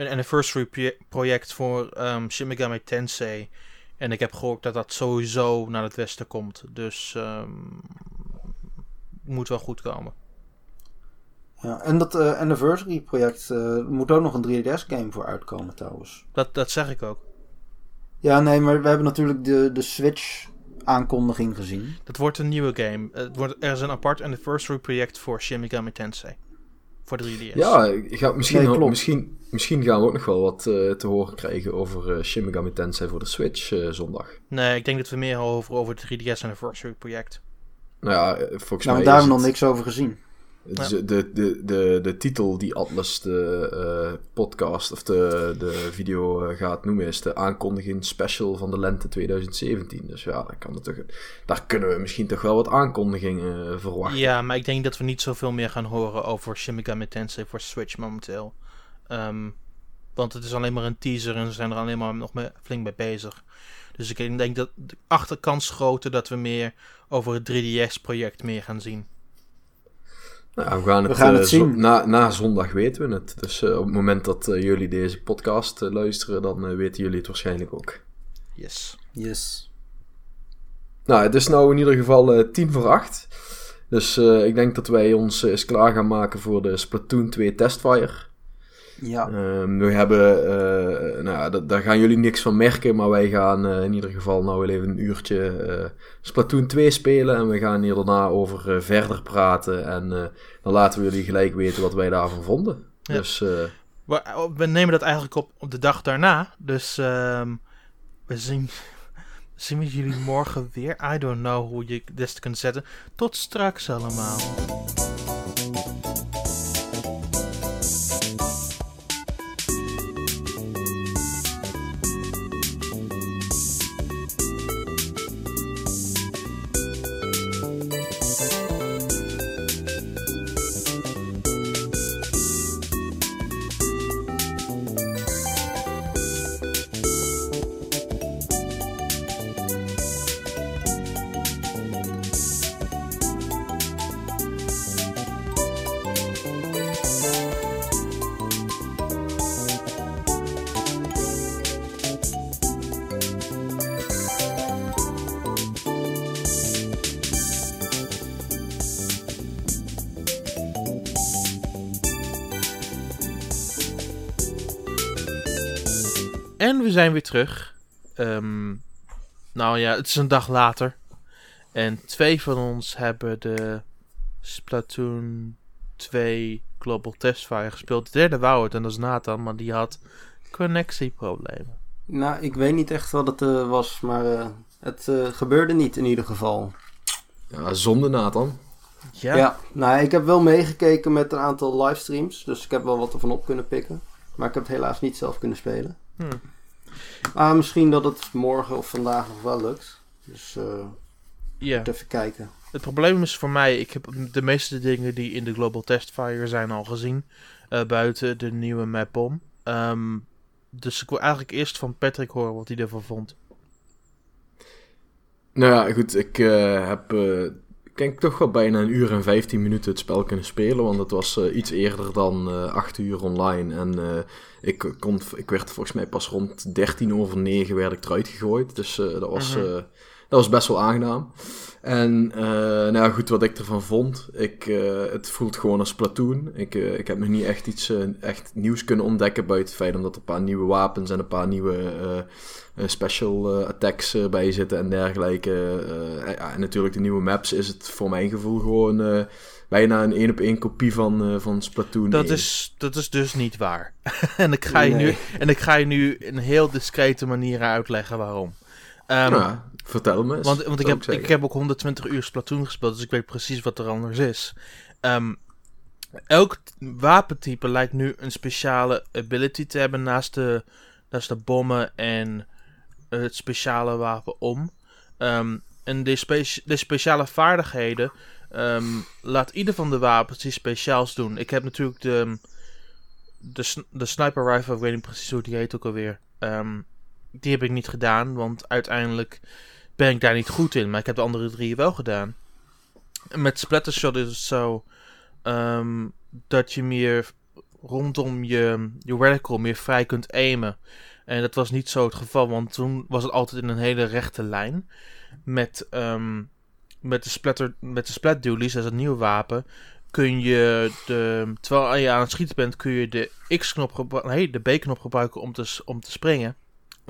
een anniversary proje- project voor Shin Megami Tensei. En ik heb gehoord dat dat sowieso naar het westen komt. Dus ehm moet wel goed komen. Ja, en dat eh, Anniversary project eh moet ook nog een 3DS-game voor uitkomen trouwens. Dat, dat zeg ik ook. Ja, nee, maar we hebben natuurlijk de, de Switch-aankondiging gezien. Dat wordt een nieuwe game. Het wordt, er is een apart anniversary project voor Shin Megami Tensei. Voor de 3DS. Ja, ik ga, misschien, Nee, ook- klopt. misschien, misschien gaan we ook nog wel wat eh, te horen krijgen over eh Shin Megami Tensei voor de Switch eh, zondag. Nee, ik denk dat we meer over, over het 3DS anniversary project. Nou ja, volgens Nou, mij maar daar hebben we nog het- niks over gezien. De, de, de, de titel die Atlas de eh, podcast of de, de video eh, gaat noemen is de aankondiging special van de lente 2017. Dus ja, daar, kan toch, daar kunnen we misschien toch wel wat aankondigingen eh, verwachten. Ja, maar ik denk dat we niet zoveel meer gaan horen over Shin Megami Tensei voor Switch momenteel. Ehm, want het is alleen maar een teaser en ze zijn er alleen maar nog flink mee bezig. Dus ik denk dat de achterkans groter dat we meer over het 3DS-project meer gaan zien. Nou, ja, we gaan het, We gaan eh, het zien. na, na zondag weten we het. Dus eh, op het moment dat eh, jullie deze podcast luisteren, dan weten jullie het waarschijnlijk ook. Yes. Yes. Nou, het is nou in ieder geval eh, tien voor acht. Dus eh, ik denk dat wij ons eens klaar gaan maken voor de Splatoon 2 Testfire. Ja. Ehm, we hebben, eh, nou ja, da- daar gaan jullie niks van merken, maar wij gaan eh, in ieder geval nou wel even een uurtje eh, Splatoon 2 spelen. En we gaan hier daarna over verder praten. En eh, dan laten we jullie gelijk weten wat wij daarvan vonden. Ja. Dus eh, We, we nemen dat eigenlijk op, op de dag daarna. Dus ehm, we zien, zien we jullie morgen weer. I don't know hoe je dit kunt zetten. Tot straks allemaal. Zijn weer terug. Ehm, nou ja, het is een dag later. En twee van ons hebben de Splatoon 2 Global Testfire gespeeld. De derde wou het en dat is Nathan, maar die had connectieproblemen. Nou, ik weet niet echt wat het eh, was, maar eh, het eh, gebeurde niet in ieder geval. ja, zonde Nathan. Ja, Ja. nou, ik heb wel meegekeken met een aantal livestreams, dus ik heb wel wat ervan op kunnen pikken. Maar ik heb het helaas niet zelf kunnen spelen. Hm. Maar misschien dat het morgen of vandaag nog wel lukt. Dus eh ja. moet even kijken. Het probleem is voor mij, ik heb de meeste dingen die in de Global Testfire zijn al gezien. eh, buiten de nieuwe map om. Ehm, dus ik wil eigenlijk eerst van Patrick horen wat hij ervan vond. Nou ja, goed, ik eh, heb eh, denk toch wel bijna een uur en 15 minuten het spel kunnen spelen. Want het was eh, iets eerder dan eh 8 uur online. En eh, ik, kon, ik werd volgens mij pas rond 13 over 9 werd ik eruit gegooid. Dus dat, was, Mhm. Was best wel aangenaam. En eh, nou ja, goed, wat ik ervan vond. Ik, eh, het voelt gewoon als Splatoon. Ik, eh, ik heb nog niet echt iets echt nieuws kunnen ontdekken. Buiten het feit omdat er een paar nieuwe wapens en een paar nieuwe special attacks eh, bij zitten en dergelijke. Ja, en natuurlijk de nieuwe maps is het voor mijn gevoel gewoon bijna een één op één kopie van, van Splatoon Dat 1. is, dat is dus niet waar. en, ik ga je nu, en ik ga je nu in een heel discrete manier uitleggen waarom. Ehm, Ja, vertel me eens. Want, want ik, heb, ik heb ook 120 uur Splatoon gespeeld, dus ik weet precies wat er anders is. Ehm, elk wapentype lijkt nu een speciale ability te hebben naast de, naast de bommen en het speciale wapen om. Ehm, en de, speci- de speciale vaardigheden ehm, laat ieder van de wapens iets speciaals doen. Ik heb natuurlijk de, de, de sniper rifle, ik weet niet precies hoe die heet ook alweer. Ehm, die heb ik niet gedaan, want uiteindelijk ben ik daar niet goed in. Maar ik heb de andere drie wel gedaan. Met Splattershot is het zo ehm, dat je meer rondom je, je reticle meer vrij kunt aimen. En dat was niet zo het geval, want toen was het altijd in een hele rechte lijn. Met, ehm, met de splatter, met de splat dualies, dat is het nieuwe wapen, kun je de, terwijl je aan het schieten bent, kun je de X-knop nee, de B-knop gebruiken om te, om te springen.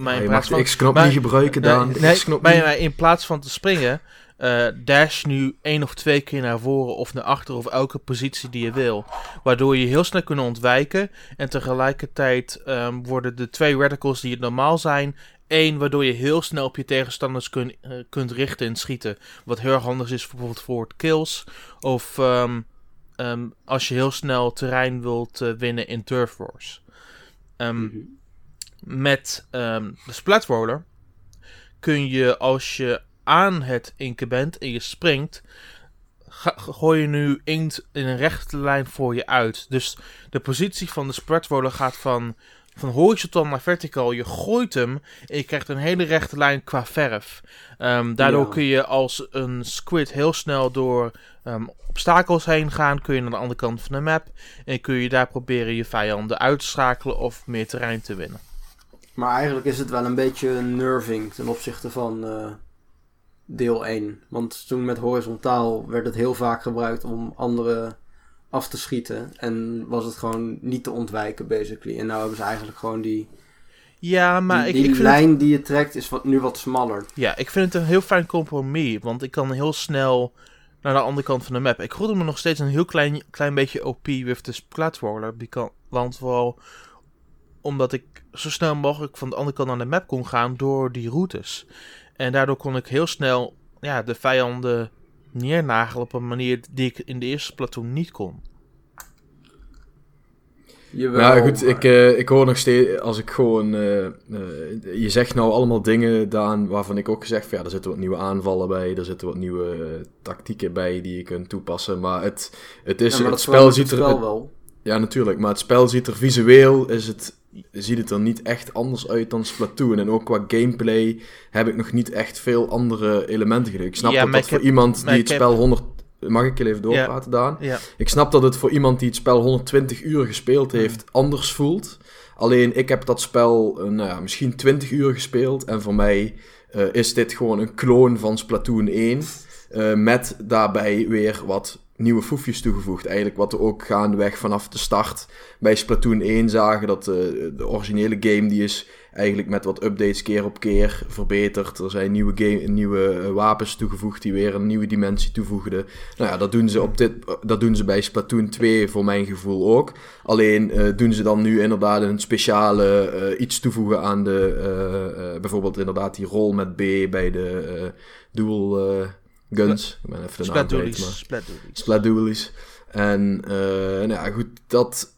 Maar in je mag de X-knop niet gebruiken dan. Nee, nee in plaats van te springen, uh, dash nu één of twee keer naar voren of naar achter of elke positie die je wil. Waardoor je heel snel kunt ontwijken. En tegelijkertijd um, worden de twee radicals die het normaal zijn. één, waardoor je heel snel op je tegenstanders kun, uh, kunt richten en schieten. Wat heel erg handig is bijvoorbeeld voor het kills. Of um, um, als je heel snel terrein wilt uh, winnen in Turf Wars. Mm -hmm. Met de Splatroller kun je als je aan het inken bent en je springt, gooi je nu inkt in een rechte lijn voor je uit. Dus de positie van de spreadroller gaat van, van horizontaal naar verticaal. Je gooit hem en je krijgt een hele rechte lijn qua verf. Um, daardoor kun je als een squid heel snel door um, obstakels heen gaan. Kun je naar de andere kant van de map. En kun je daar proberen je vijanden uit te schakelen of meer terrein te winnen. Maar eigenlijk is het wel een beetje nerving ten opzichte van... Uh deel 1. Want toen met horizontaal werd het heel vaak gebruikt om anderen af te schieten. En was het gewoon niet te ontwijken, basically. En nou hebben ze eigenlijk gewoon die. Ja, maar die, ik, die lijn die je trekt is wat, nu wat smaller. Ja, ik vind het een heel fijn compromis. Want ik kan heel snel naar de andere kant van de map. Ik voelde me nog steeds een heel klein, klein beetje OP with the platformer. Want vooral omdat ik zo snel mogelijk van de andere kant naar de map kon gaan door die routes. En daardoor kon ik heel snel ja, de vijanden neernagelen op een manier die ik in de eerste platoon niet kon. Jawel, ja, goed, ik, uh, ik hoor nog steeds, als ik gewoon, uh, uh, je zegt nou allemaal dingen, Daan, waarvan ik ook gezegd van ja, er zitten wat nieuwe aanvallen bij, er zitten wat nieuwe tactieken bij die je kunt toepassen, maar het, het is, het spel ziet er... wel. Ja, natuurlijk, maar het spel ziet er visueel, is het ziet het er niet echt anders uit dan Splatoon. En ook qua gameplay heb ik nog niet echt veel andere elementen gedaan. Ik snap dat dat voor iemand die het spel 100... Mag ik je even doorpraten, Daan? Ik snap dat het voor iemand die het spel 120 uur gespeeld heeft anders voelt. Alleen ik heb dat spel uh, nou ja, misschien 20 uur gespeeld. En voor mij uh, is dit gewoon een kloon van Splatoon 1. Uh, met daarbij weer wat nieuwe foefjes toegevoegd. Eigenlijk wat we ook gaandeweg vanaf de start bij Splatoon 1 zagen. Dat uh, de originele game die is eigenlijk met wat updates keer op keer verbeterd. Er zijn nieuwe, game, nieuwe uh, wapens toegevoegd die weer een nieuwe dimensie toevoegden. Nou ja, dat doen ze, op dit, dat doen ze bij Splatoon 2 voor mijn gevoel ook. Alleen uh, doen ze dan nu inderdaad een speciale iets toevoegen aan de... bijvoorbeeld inderdaad die rol met B bij de dual Guns. Ik ben even de naam kwijt, maar... En uh, nou ja, goed, dat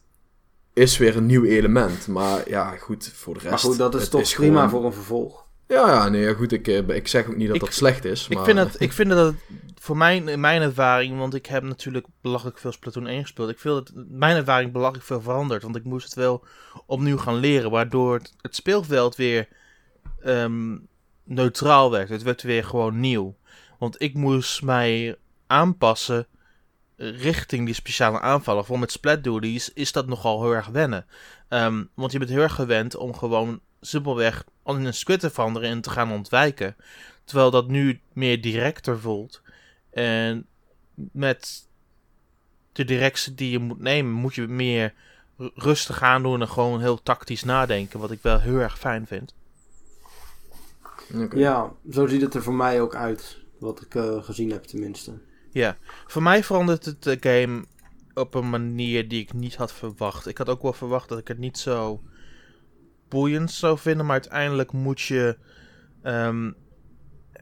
is weer een nieuw element. Maar ja, goed, voor de rest... Maar goed, dat is toch prima voor een vervolg. Ja, ja, nee, goed, ik, eh, ik zeg ook niet dat dat slecht is. Maar... Ik, vind dat, ik vind dat voor mijn, in mijn ervaring, want ik heb natuurlijk belachelijk veel Splatoon 1 gespeeld. Ik vind dat mijn ervaring belachelijk veel veranderd. Want ik moest het wel opnieuw gaan leren, waardoor het, speelveld weer um, neutraal werd. Het werd weer gewoon nieuw. Want ik moest mij aanpassen richting die speciale aanvallen. Voor met splat duties is dat nogal heel erg wennen. Um, want je bent heel erg gewend om gewoon simpelweg in een squid te veranderen en te gaan ontwijken. Terwijl dat nu meer directer voelt. En met de directie die je moet nemen, moet je meer rustig aan doen en gewoon heel tactisch nadenken. Wat ik wel heel erg fijn vind. Okay. Ja, zo ziet het er voor mij ook uit. Wat ik uh, gezien heb tenminste. Ja, voor mij verandert het de game op een manier die ik niet had verwacht. Ik had ook wel verwacht dat ik het niet zo boeiend zou vinden. Maar uiteindelijk moet je um,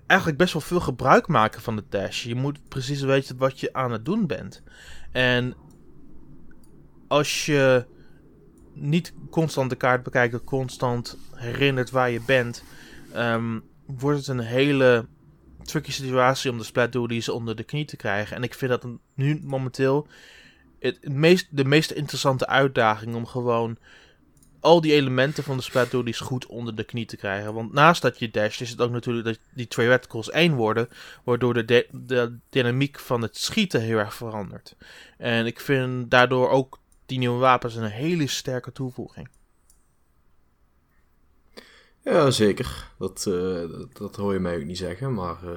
eigenlijk best wel veel gebruik maken van de dash. Je moet precies weten wat je aan het doen bent. En als je niet constant de kaart bekijkt, constant herinnert waar je bent, um, wordt het een hele tricky situatie om de splat duties onder de knie te krijgen. En ik vind dat nu momenteel het meest, de meest interessante uitdaging om gewoon al die elementen van de splat duties goed onder de knie te krijgen. Want naast dat je dash is het ook natuurlijk dat die twee reticles één worden, waardoor de, de dynamiek van het schieten heel erg verandert. En ik vind daardoor ook die nieuwe wapens een hele sterke toevoeging. Ja, zeker. Dat, uh, dat, dat, hoor je mij ook niet zeggen, maar uh,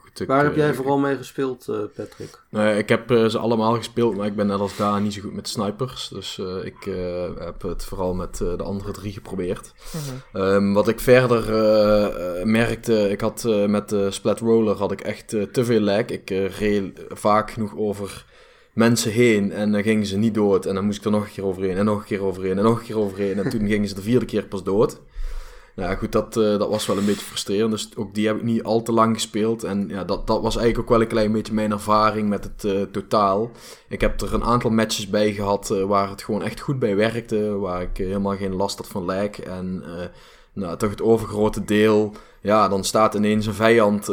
goed. Ik, Waar heb jij vooral mee gespeeld, uh, Patrick? Nee, ik heb ze allemaal gespeeld, maar ik ben net als daar niet zo goed met snipers. Dus ik heb het vooral met de andere drie geprobeerd. -huh. um, wat ik verder merkte, ik had met de Splat Roller had ik echt te veel lag. Ik reed vaak genoeg over mensen heen en dan gingen ze niet dood. En dan moest ik er nog een keer overheen en nog een keer overheen en nog een keer overheen. En toen gingen ze de vierde keer pas dood. Ja, goed, dat, uh, dat was wel een beetje frustrerend. Dus ook die heb ik niet al te lang gespeeld. En ja, dat, dat was eigenlijk ook wel een klein beetje mijn ervaring met het uh, totaal. Ik heb er een aantal matches bij gehad uh, waar het gewoon echt goed bij werkte. Waar ik helemaal geen last had van lijk. En nou, toch het overgrote deel... Ja, dan staat ineens een vijand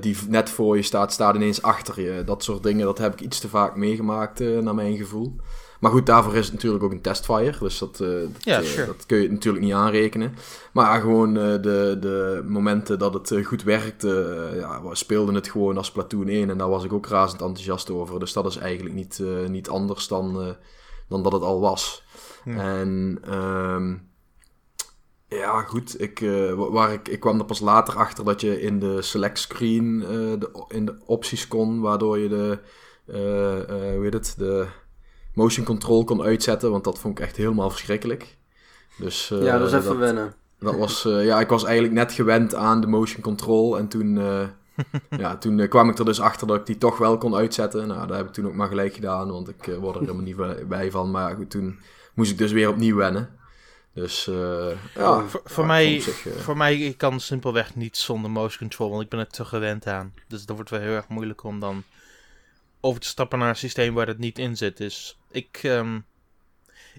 die net voor je staat, staat ineens achter je. Dat soort dingen, dat heb ik iets te vaak meegemaakt, naar mijn gevoel. Maar goed, daarvoor is het natuurlijk ook een testfire. Dus dat, uh, dat, ja, uh, sure. dat kun je natuurlijk niet aanrekenen. Maar gewoon uh, de, de momenten dat het goed werkte, ja, we speelden het gewoon als Platoon 1. En daar was ik ook razend enthousiast over. Dus dat is eigenlijk niet, niet anders dan, dan dat het al was. En um, ja, goed. Ik, waar ik, ik kwam er pas later achter dat je in de select screen de, in de opties kon, waardoor je de, hoe heet het, de motion control kon uitzetten, want dat vond ik echt helemaal verschrikkelijk. Dus, uh, ja, dat is even dat, wennen. Dat was, uh, ja, ik was eigenlijk net gewend aan de motion control en toen, uh, ja, toen kwam ik er dus achter dat ik die toch wel kon uitzetten. Nou, dat heb ik toen ook maar gelijk gedaan, want ik word er helemaal niet bij van. Maar goed, toen moest ik dus weer opnieuw wennen. Dus ja, voor, voor mij, zich, voor mij ik kan simpelweg niet zonder motion control, want ik ben er te gewend aan. Dus dat wordt wel heel erg moeilijk om dan over te stappen naar een systeem waar dat niet in zit. Dus ik, um,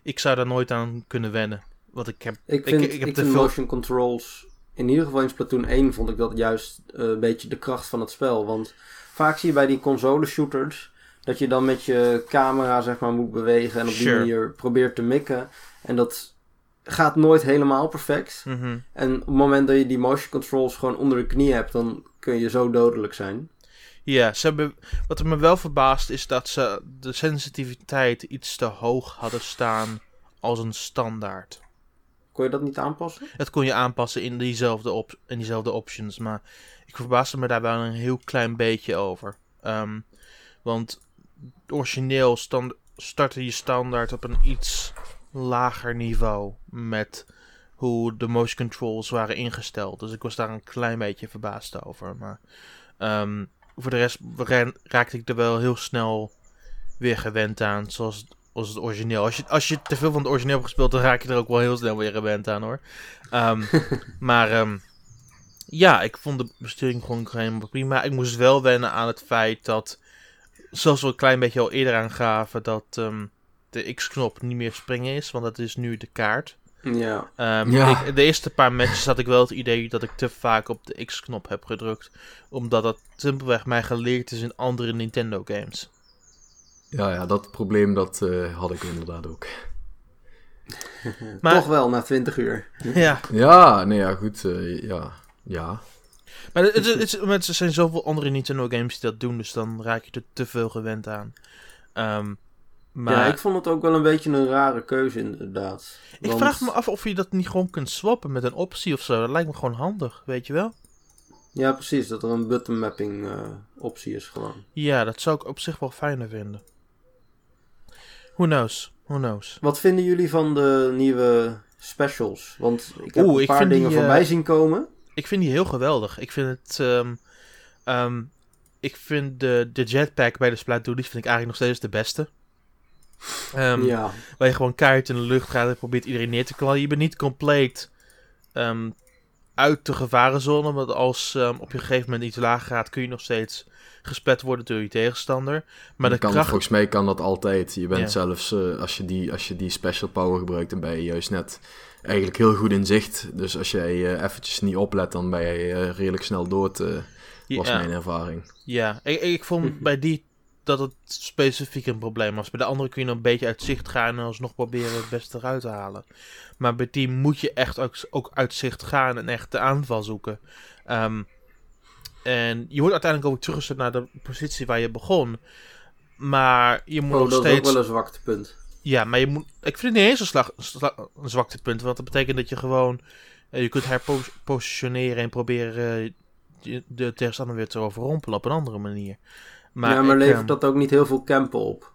ik zou daar nooit aan kunnen wennen. Want ik heb, ik vind, ik, ik heb ik te vind veel... motion controls, in ieder geval in Splatoon 1 vond ik dat juist uh, een beetje de kracht van het spel. Want vaak zie je bij die console shooters dat je dan met je camera zeg maar moet bewegen en op die Sure. manier probeert te mikken. En dat gaat nooit helemaal perfect. Mhm. En op het moment dat je die motion controls gewoon onder de knie hebt, dan kun je zo dodelijk zijn. Ja, ze hebben, wat me wel verbaast is dat ze de sensitiviteit iets te hoog hadden staan als een standaard. Kon je dat niet aanpassen? Het kon je aanpassen in diezelfde, op, in diezelfde options, maar ik verbaasde me daar wel een heel klein beetje over. Um, want origineel stand, startte je standaard op een iets lager niveau met hoe de motion controls waren ingesteld. Dus ik was daar een klein beetje verbaasd over. Maar um, voor de rest raakte ik er wel heel snel weer gewend aan, zoals, als het origineel. Als je, als je te veel van het origineel hebt gespeeld, dan raak je er ook wel heel snel weer gewend aan hoor. Um, maar um, ja, ik vond de besturing gewoon helemaal prima. Ik moest wel wennen aan het feit dat, zoals we een klein beetje al eerder aangaven, dat um, de X-knop niet meer springen is, want dat is nu de kaart. Ja. Um, ja. Ik, de eerste paar matches had ik wel het idee dat ik te vaak op de X-knop heb gedrukt. Omdat dat simpelweg mij geleerd is in andere Nintendo games. Ja, ja dat probleem dat uh, had ik inderdaad ook. maar, Toch wel, na 20 uur. Ja. Ja, nee, ja, goed. Uh, ja. ja. Maar het, het, het, het, er zijn zoveel andere Nintendo games die dat doen, dus dan raak je er te veel gewend aan. Um, maar... Ja, ik vond het ook wel een beetje een rare keuze inderdaad. Ik want... vraag me af of je dat niet gewoon kunt swappen met een optie of zo. Dat lijkt me gewoon handig, weet je wel? Ja, precies. Dat er een button mapping uh, optie is gewoon. Ja, dat zou ik op zich wel fijner vinden. Who knows? Who knows? Wat vinden jullie van de nieuwe specials? Want ik heb Oeh, een paar dingen die, voorbij uh, zien komen. Ik vind die heel geweldig. Ik vind het... Um, um, ik vind de, de jetpack bij de Splatoon, die vind ik eigenlijk nog steeds de beste. Um, ja. Waar je gewoon kaart in de lucht gaat en probeert iedereen neer te knallen. Je bent niet compleet um, uit de gevarenzone. Want als um, op je gegeven moment iets lager gaat, kun je nog steeds gesplet worden door je tegenstander. Maar de kan, kracht... Volgens mij kan dat altijd. Je bent ja. zelfs, uh, als, je die, als je die special power gebruikt, dan ben je juist net eigenlijk heel goed in zicht. Dus als jij uh, eventjes niet oplet, dan ben je uh, redelijk snel dood. was ja. mijn ervaring. Ja, ik, ik vond bij die dat het specifiek een probleem was. Bij de andere kun je nog een beetje uit zicht gaan en alsnog proberen het beste eruit te halen. Maar bij die moet je echt ook, ook uit zicht gaan en echt de aanval zoeken. Um, en je wordt uiteindelijk ook teruggezet naar de positie waar je begon. Maar je moet oh, nog dat steeds... is ook wel een zwaktepunt. Ja, maar je moet... Ik vind het niet eens een, slag, een zwaktepunt. Want dat betekent dat je gewoon Eh, je kunt herpositioneren en proberen eh, de tegenstander weer te overrompelen op een andere manier. Maar ja, maar levert ehm, dat ook niet heel veel campen op?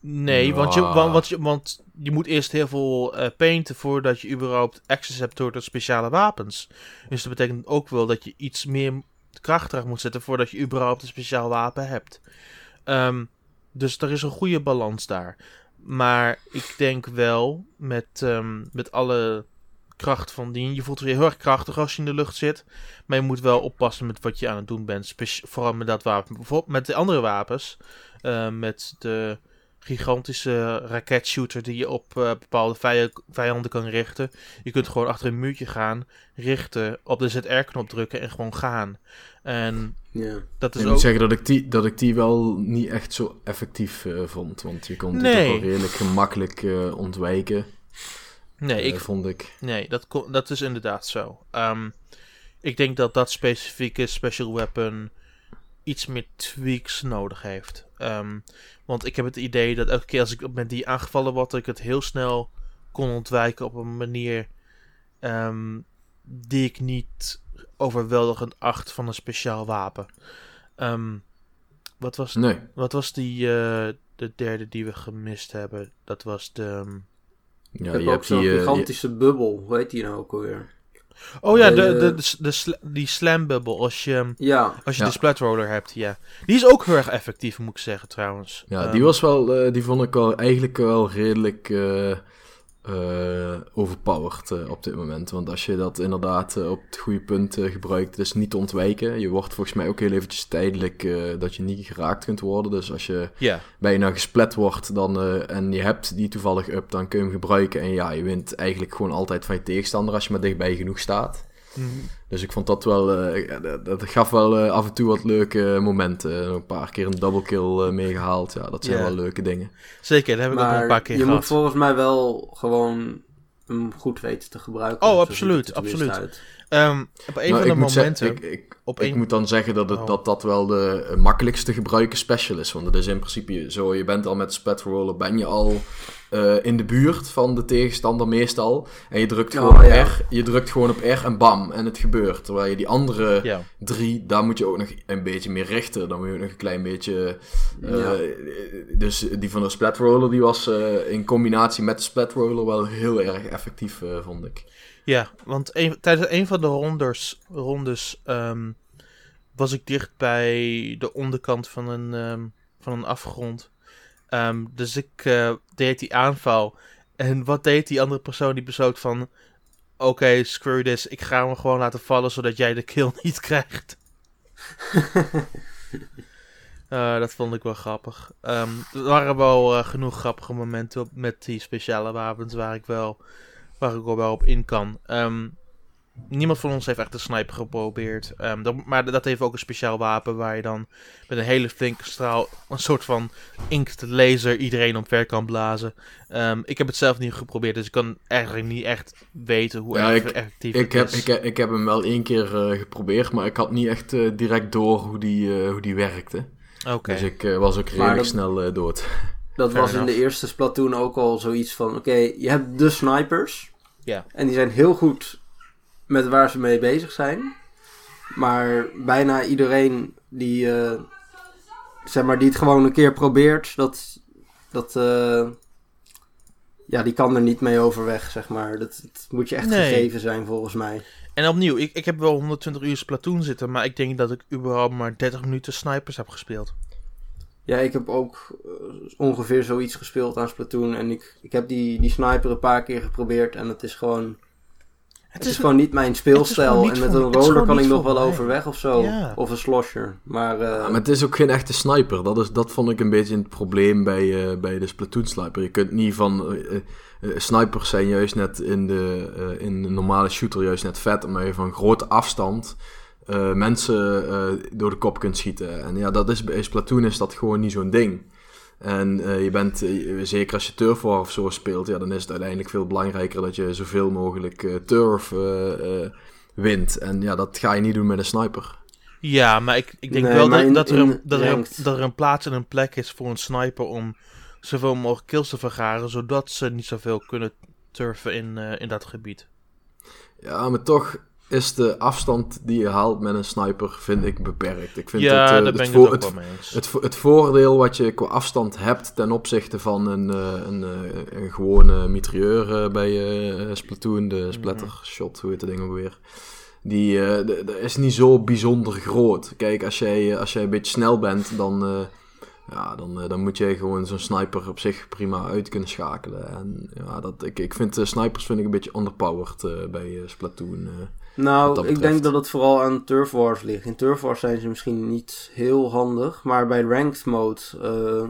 Nee, want, je, want, want, je, want je moet eerst heel veel uh, painten voordat je überhaupt access hebt tot speciale wapens. Dus dat betekent ook wel dat je iets meer kracht eraan moet zetten voordat je überhaupt een speciaal wapen hebt. Ehm, dus er is een goede balans daar. Maar ik denk wel met, um, met alle kracht van dien. Je voelt je heel erg krachtig als je in de lucht zit. Maar je moet wel oppassen met wat je aan het doen bent. vooral met dat wapen. Bijvoorbeeld met de andere wapens. Uh, met de gigantische raketshooter die je op uh, bepaalde vijanden kan richten. Je kunt gewoon achter een muurtje gaan, richten, op de ZR-knop drukken en gewoon gaan. En ja. dat is ik ook... moet zeggen dat ik, die, dat ik die wel niet echt zo effectief uh, vond. Want je kon nee. die toch wel redelijk gemakkelijk uh, ontwijken. Nee, ik vond ik. Nee, dat, dat is inderdaad zo. Um, ik denk dat dat specifieke special weapon iets meer tweaks nodig heeft. Um, want ik heb het idee dat elke keer als ik met die aangevallen word, dat ik het heel snel kon ontwijken op een manier um, die ik niet overweldigend acht van een speciaal wapen. Um, wat, was, nee. wat was die uh, de derde die we gemist hebben? Dat was de. Ja, je, je hebt zo'n eh, gigantische bubbel. Hoe heet die nou ook alweer? Oh ja, de, de, de, de die slam bubble als je, ja. als je de splat roller hebt, ja. Die is ook heel erg effectief, moet ik zeggen, trouwens. Ja, die ehm, was wel, uh, die vond ik wel eigenlijk wel redelijk uh, uh, overpowered uh, op dit moment. Want als je dat inderdaad uh, op het goede punt gebruikt, dus niet te ontwijken. Je wordt volgens mij ook heel eventjes tijdelijk dat je niet geraakt kunt worden. Dus als je yeah. bijna gesplet wordt dan, en je hebt die toevallig up, dan kun je hem gebruiken. En ja, je wint eigenlijk gewoon altijd van je tegenstander als je maar dichtbij genoeg staat. Mhm. Dus ik vond dat wel, uh, dat, dat, gaf wel uh, af en toe wat leuke momenten. Een paar keer een double kill uh, meegehaald. Ja, dat zijn wel leuke dingen. Zeker, dat heb ik ook nog een paar keer je gehad. Je moet volgens mij wel gewoon hem goed weten te gebruiken. Oh, absoluut, absoluut. Um, op een nou, van de momenten... Ik, ik, op ik moet dan zeggen dat, het, oh. dat dat wel de makkelijkste gebruiken special is. Want het is in principe zo, je bent al met Spatroller, ben je al uh, in de buurt van de tegenstander meestal. En je drukt gewoon oh, ja. R, je drukt gewoon op R en bam, en het gebeurt. Terwijl je die andere ja. drie, daar moet je ook nog een beetje meer richten. Dan moet je ook nog een klein beetje... Uh, ja. Dus die van de Splatroller, die was uh, in combinatie met de Splatroller wel heel erg effectief, vond ik. Ja, want een, tijdens een van de rondes, rondes um, was ik dicht bij de onderkant van een, um, van een afgrond. Um, dus ik uh, deed die aanval. En wat deed die andere persoon? Die besloot van... Oké, okay, screw this. Ik ga hem gewoon laten vallen, zodat jij de kill niet krijgt. uh, dat vond ik wel grappig. Um, er waren wel uh, genoeg grappige momenten op, met die speciale wapens waar ik wel, waar ik wel op in kan. Um, niemand van ons heeft echt een sniper geprobeerd. Um, dat, maar dat heeft ook een speciaal wapen waar je dan met een hele flinke straal, een soort van inkt laser, iedereen omver kan blazen. Um, ik heb het zelf niet geprobeerd, dus ik kan eigenlijk niet echt weten hoe ja, effectief ik, het is. Ik, ik heb hem wel één keer uh, geprobeerd, maar ik had niet echt uh, direct door hoe die, uh, hoe die werkte. Okay. Dus ik was ook redelijk dat, snel dood. Dat was in de eerste Splatoon ook al zoiets van, oké, je hebt de snipers. Ja. En die zijn heel goed met waar ze mee bezig zijn. Maar bijna iedereen die, uh, zeg maar, die het gewoon een keer probeert, dat, dat, uh, ja, die kan er niet mee overweg, zeg maar. Dat, dat moet je echt gegeven zijn, volgens mij. En opnieuw, ik, ik heb wel 120 uur Splatoon zitten, maar ik denk dat ik überhaupt maar 30 minuten snipers heb gespeeld. Ja, ik heb ook uh, ongeveer zoiets gespeeld aan Splatoon. En ik, ik heb die, die sniper een paar keer geprobeerd. En het is gewoon het, is, gewoon niet mijn speelstijl. En met een roller kan ik nog wel overweg of zo. Of een slosher. Maar, uh... maar het is ook geen echte sniper. Dat, is, dat vond ik een beetje het probleem bij, uh, bij de Splatoon sniper. Je kunt niet van... Uh, snipers zijn juist net in de, in de normale shooter juist net vet. Omdat je van grote afstand mensen door de kop kunt schieten. En ja, dat is, bij Splatoon is dat gewoon niet zo'n ding. En uh, je bent, uh, zeker als je turf war of zo speelt, ja, dan is het uiteindelijk veel belangrijker dat je zoveel mogelijk uh, turf wint. En ja, dat ga je niet doen met een sniper. Ja, maar ik, ik denk nee, wel dat, dat, er een, dat, er een, dat er een plaats en een plek is voor een sniper om zoveel mogelijk kills te vergaren, zodat ze niet zoveel kunnen turfen in, in dat gebied. Ja, maar toch is de afstand die je haalt met een sniper, vind ik, beperkt. Ik vind ja, het, eh, het, voor- het het, voordeel wat je qua afstand hebt ten opzichte van een, eh, een, eh, een gewone mitrailleur eh, bij Splatoon, de splattershot, hoe heet dat ding ook weer. Die is niet zo bijzonder groot. Kijk, als jij, als jij een beetje snel bent, dan, ja, dan, dan moet jij gewoon zo'n sniper op zich prima uit kunnen schakelen. En ja, dat, ik, ik vind snipers vind ik een beetje underpowered bij Splatoon. Nou, ik denk dat het vooral aan Turf Wars ligt. In Turf Wars zijn ze misschien niet heel handig, maar bij Ranked Mode eh,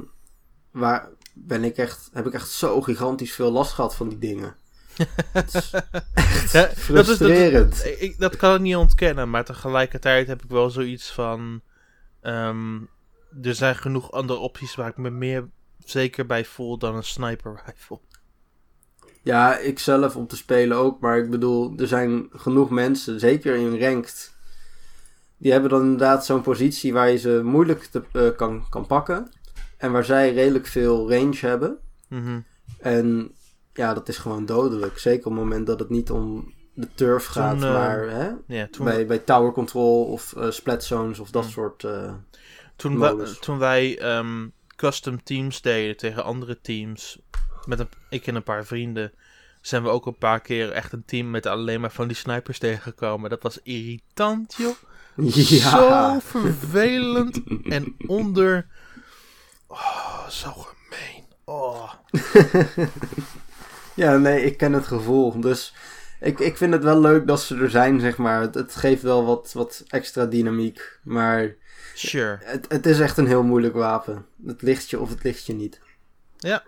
waar ben ik echt, heb ik echt zo gigantisch veel last gehad van die dingen. Het is Ja, dat, is, dat, frustrerend. ik, dat kan ik niet ontkennen, maar tegelijkertijd heb ik wel zoiets van... ehm, er zijn genoeg andere opties waar ik me meer zeker bij voel dan een sniper rifle. Ja, ik zelf om te spelen ook, maar ik bedoel, er zijn genoeg mensen, zeker in Ranked, die hebben dan inderdaad zo'n positie waar je ze moeilijk te, eh, kan, kan pakken. En waar zij redelijk veel range hebben. Mhm. En ja, dat is gewoon dodelijk. Zeker op het moment dat het niet om de turf gaat, Toen, eh, maar hè, Ja, toen, bij, bij tower control of eh, splat zones of dat Mm. soort. eh, toen, modus. toen wij ehm, custom teams deden tegen andere teams, met een, ik en een paar vrienden, zijn we ook een paar keer echt een team met alleen maar van die snipers tegengekomen. Dat was irritant, joh. Zo vervelend en onder. Oh, zo gemeen. Oh. ja, nee, ik ken het gevoel. Dus ik, ik vind het wel leuk dat ze er zijn, zeg maar. Het, het geeft wel wat, wat extra dynamiek. Maar Sure. het, het is echt een heel moeilijk wapen. Het ligt je of het ligt je niet. Ja.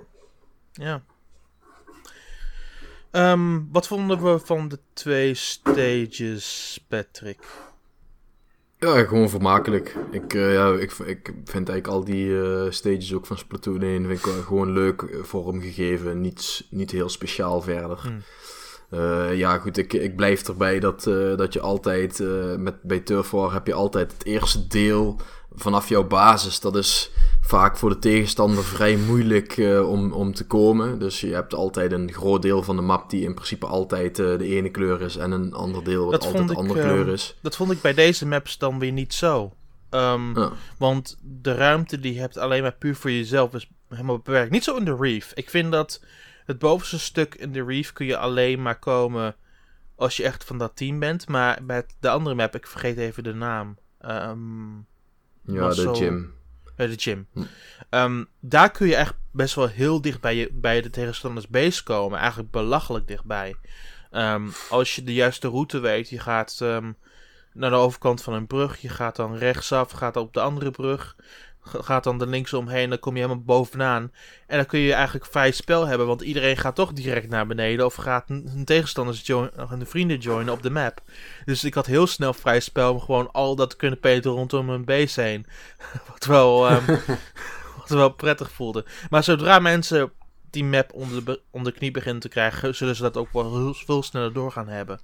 Ehm, wat vonden we van de twee stages, Patrick? Ja, gewoon vermakelijk. Ik, eh, ja, ik, ik vind eigenlijk al die eh, stages ook van Splatoon 1 vind ik gewoon leuk eh, vormgegeven. Niet, niet heel speciaal verder. Hmm. Ja, goed, ik, ik blijf erbij dat, dat je altijd, met, bij Turf War heb je altijd het eerste deel vanaf jouw basis. Dat is vaak voor de tegenstander vrij moeilijk eh, om, om te komen. Dus je hebt altijd een groot deel van de map die in principe altijd eh, de ene kleur is. En een ander deel wat Dat altijd de andere ehm, kleur is. Dat vond ik bij deze maps dan weer niet zo. Ehm, Ja. Want de ruimte die je hebt alleen maar puur voor jezelf is helemaal beperkt. Niet zo in de Reef. Ik vind dat het bovenste stuk in de Reef kun je alleen maar komen als je echt van dat team bent. Maar met de andere map, ik vergeet even de naam. Ehm, Ja, de zo- gym. Eh, de gym. Hm. Ehm, daar kun je echt best wel heel dicht bij, je, bij de tegenstanders base komen. Eigenlijk belachelijk dichtbij. Ehm, als je de juiste route weet, je gaat ehm, naar de overkant van een brug. Je gaat dan rechtsaf, gaat op de andere brug. Gaat dan er linksomheen, dan kom je helemaal bovenaan. En dan kun je eigenlijk vrij spel hebben, want iedereen gaat toch direct naar beneden. Of gaat een een tegenstanders join, hun vrienden joinen op de map. Dus ik had heel snel vrij spel om gewoon al dat te kunnen peten rondom mijn base heen. Wat wel, ehm, wat wel prettig voelde. Maar zodra mensen die map onder de, onder de knie beginnen te krijgen, zullen ze dat ook wel heel, veel sneller door gaan hebben.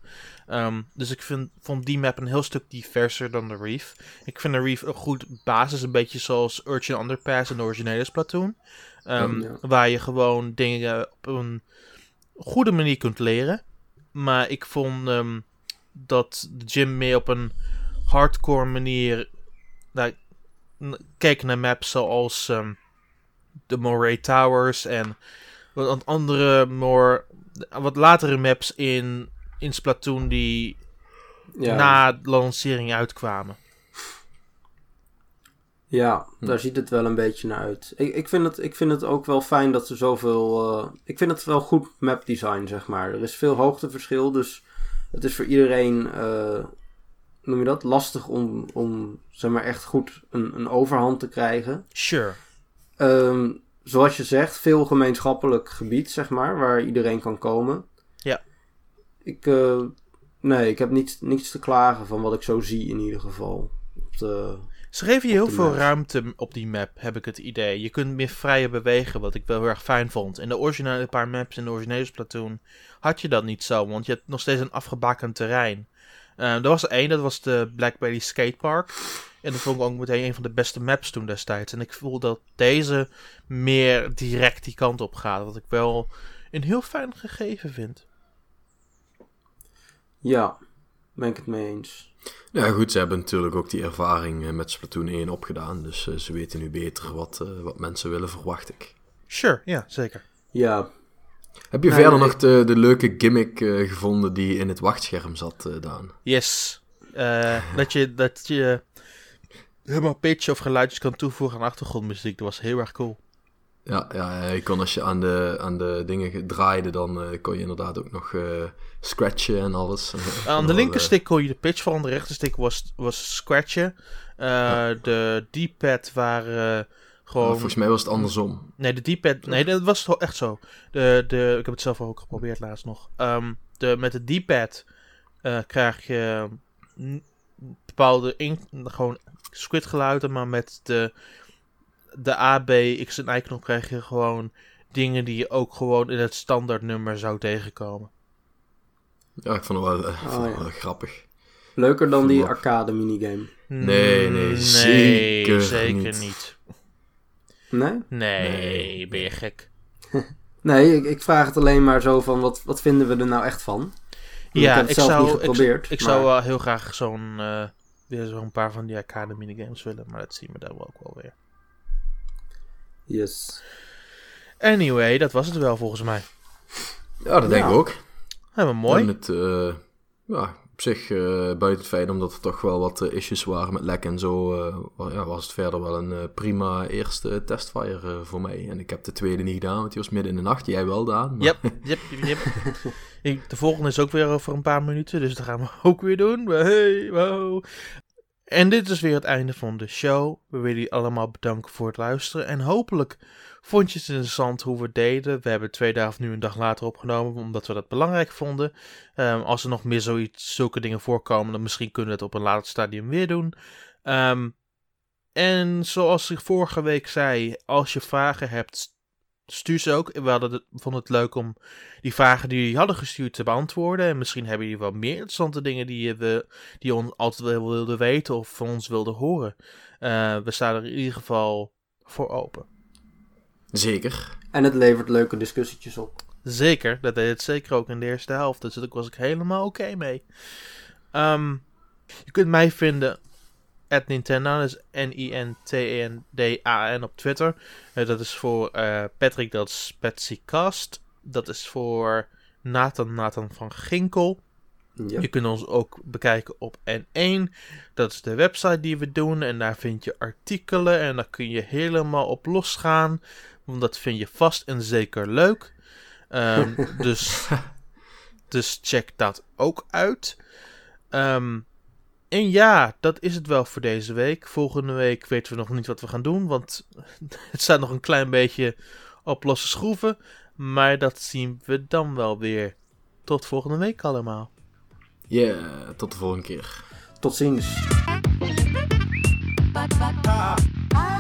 Ehm, dus ik vind, vond die map een heel stuk diverser dan de Reef. Ik vind de Reef een goed basis, een beetje zoals Urchin Underpass en de originele Splatoon. Ehm, Ja. Waar je gewoon dingen op een goede manier kunt leren. Maar ik vond ehm, dat de gym meer op een hardcore manier nou, keek naar maps zoals de Moray Towers en wat andere more, wat latere maps in, in Splatoon die Ja, na de lancering uitkwamen. ja Hm. daar ziet het wel een beetje naar uit. Ik, ik, vind het, ik vind het ook wel fijn dat er zoveel... eh, ik vind het wel goed map design, zeg maar. Er is veel hoogteverschil, dus het is voor iedereen... eh, noem je dat? Lastig om, om zeg maar, echt goed een, een overhand te krijgen. Sure. Ehm, zoals je zegt, veel gemeenschappelijk gebied, zeg maar, waar iedereen kan komen. Ja. Ik, eh, nee, ik heb niets, niets te klagen van wat ik zo zie in ieder geval. Op de, Ze geven je heel veel map. ruimte op die map, heb ik het idee. Je kunt meer vrijer bewegen, wat ik wel heel erg fijn vond. In de originele paar maps in de originele Splatoon had je dat niet zo, want je hebt nog steeds een afgebakend terrein. Eh, er was er één, dat was de Blackberry Skatepark. En dat vond ik ook meteen een van de beste maps toen destijds. En ik voel dat deze meer direct die kant op gaat, wat ik wel een heel fijn gegeven vind. Ja, ben ik het mee eens. Ja, goed, ze hebben natuurlijk ook die ervaring eh, met Splatoon 1 opgedaan. Dus eh, ze weten nu beter wat, eh, wat mensen willen, verwacht ik. Sure, ja, zeker. Ja, Heb je Nee, verder nee. nog de, de leuke gimmick eh, gevonden die in het wachtscherm zat, eh, Daan? Yes. Eh, dat, je, dat je helemaal pitch of geluidjes kan toevoegen aan achtergrondmuziek. Dat was heel erg cool. Ja, ja, je kon als je aan de, aan de dingen ge- draaide, dan eh, kon je inderdaad ook nog eh, scratchen en alles. Aan de Wel, linkerstick kon je de pitch veranderen. De rechterstick was, was scratchen. Eh, De D-pad waren eh, gewoon... Volgens mij was het andersom. Nee, de D-pad... Nee, dat was toch echt zo. De, de, ik heb het zelf ook geprobeerd laatst nog. Ehm, de, met de D-pad eh, krijg je mm, bepaalde in, gewoon squid geluiden, maar met de, de A, B, X en Y-knop krijg je gewoon dingen die je ook gewoon in het standaard nummer zou tegenkomen. Ja, ik vond het wel, eh, Oh, vond het ja. wel grappig. leuker dan die arcade minigame. Nee, nee, Mm, zeker zeker niet. niet. Nee? Nee, Nee. ben je gek. Nee, ik, ik vraag het alleen maar zo van, wat, wat vinden we er nou echt van? ik Ja, heb het ik zelf zou, niet ik, geprobeerd. ik maar- zou wel heel graag zo'n, eh, weer zo'n paar van die arcade minigames willen, maar dat zien we dan ook wel weer. Yes. Anyway, dat was het wel volgens mij. Ja, dat denk ik ook. Helemaal En mooi. het, eh, ja, op zich, eh, buiten het feit omdat er toch wel wat eh, issues waren met lek en zo, eh, ja, was het verder wel een eh, prima eerste testfire voor mij. En ik heb de tweede niet gedaan, want die was midden in de nacht. Jij wel, Daan. maar- Yep, yep, yep, De volgende is ook weer over een paar minuten, dus dat gaan we ook weer doen. Hey, wow. En dit is weer het einde van de show. We willen jullie allemaal bedanken voor het luisteren. En hopelijk vond je het interessant hoe we het deden. We hebben twee dagen nu een dag later opgenomen, omdat we dat belangrijk vonden. Ehm, als er nog meer zoiets, zulke dingen voorkomen, dan misschien kunnen we het op een later stadium weer doen. Ehm, en zoals ik vorige week zei, als je vragen hebt, stuur ze ook. We hadden het, vonden het leuk om die vragen die jullie hadden gestuurd te beantwoorden. En misschien hebben jullie wel meer interessante dingen die je, we, die ons altijd wel wilde weten of van ons wilde horen. Eh, we staan er in ieder geval voor open. Zeker. En het levert leuke discussietjes op. Zeker, dat deed het zeker ook in de eerste helft. Dus daar was ik helemaal oké mee. Ehm, je kunt mij vinden at Nintendo, dat is N-I-N-T-E-N-D-A-N op Twitter. Eh, dat is voor eh, Patrick, dat is PetsyCast. Dat is voor Nathan, Nathan van Ginkel. Ja. Je kunt ons ook bekijken op N1. Dat is de website die we doen. En daar vind je artikelen. En daar kun je helemaal op losgaan. Want dat vind je vast en zeker leuk. Ehm, dus, dus check dat ook uit. Ehm, en ja, dat is het wel voor deze week. Volgende week weten we nog niet wat we gaan doen. Want het staat nog een klein beetje op losse schroeven. Maar dat zien we dan wel weer. Tot volgende week allemaal. Yeah, tot de volgende keer. Tot ziens. Ah,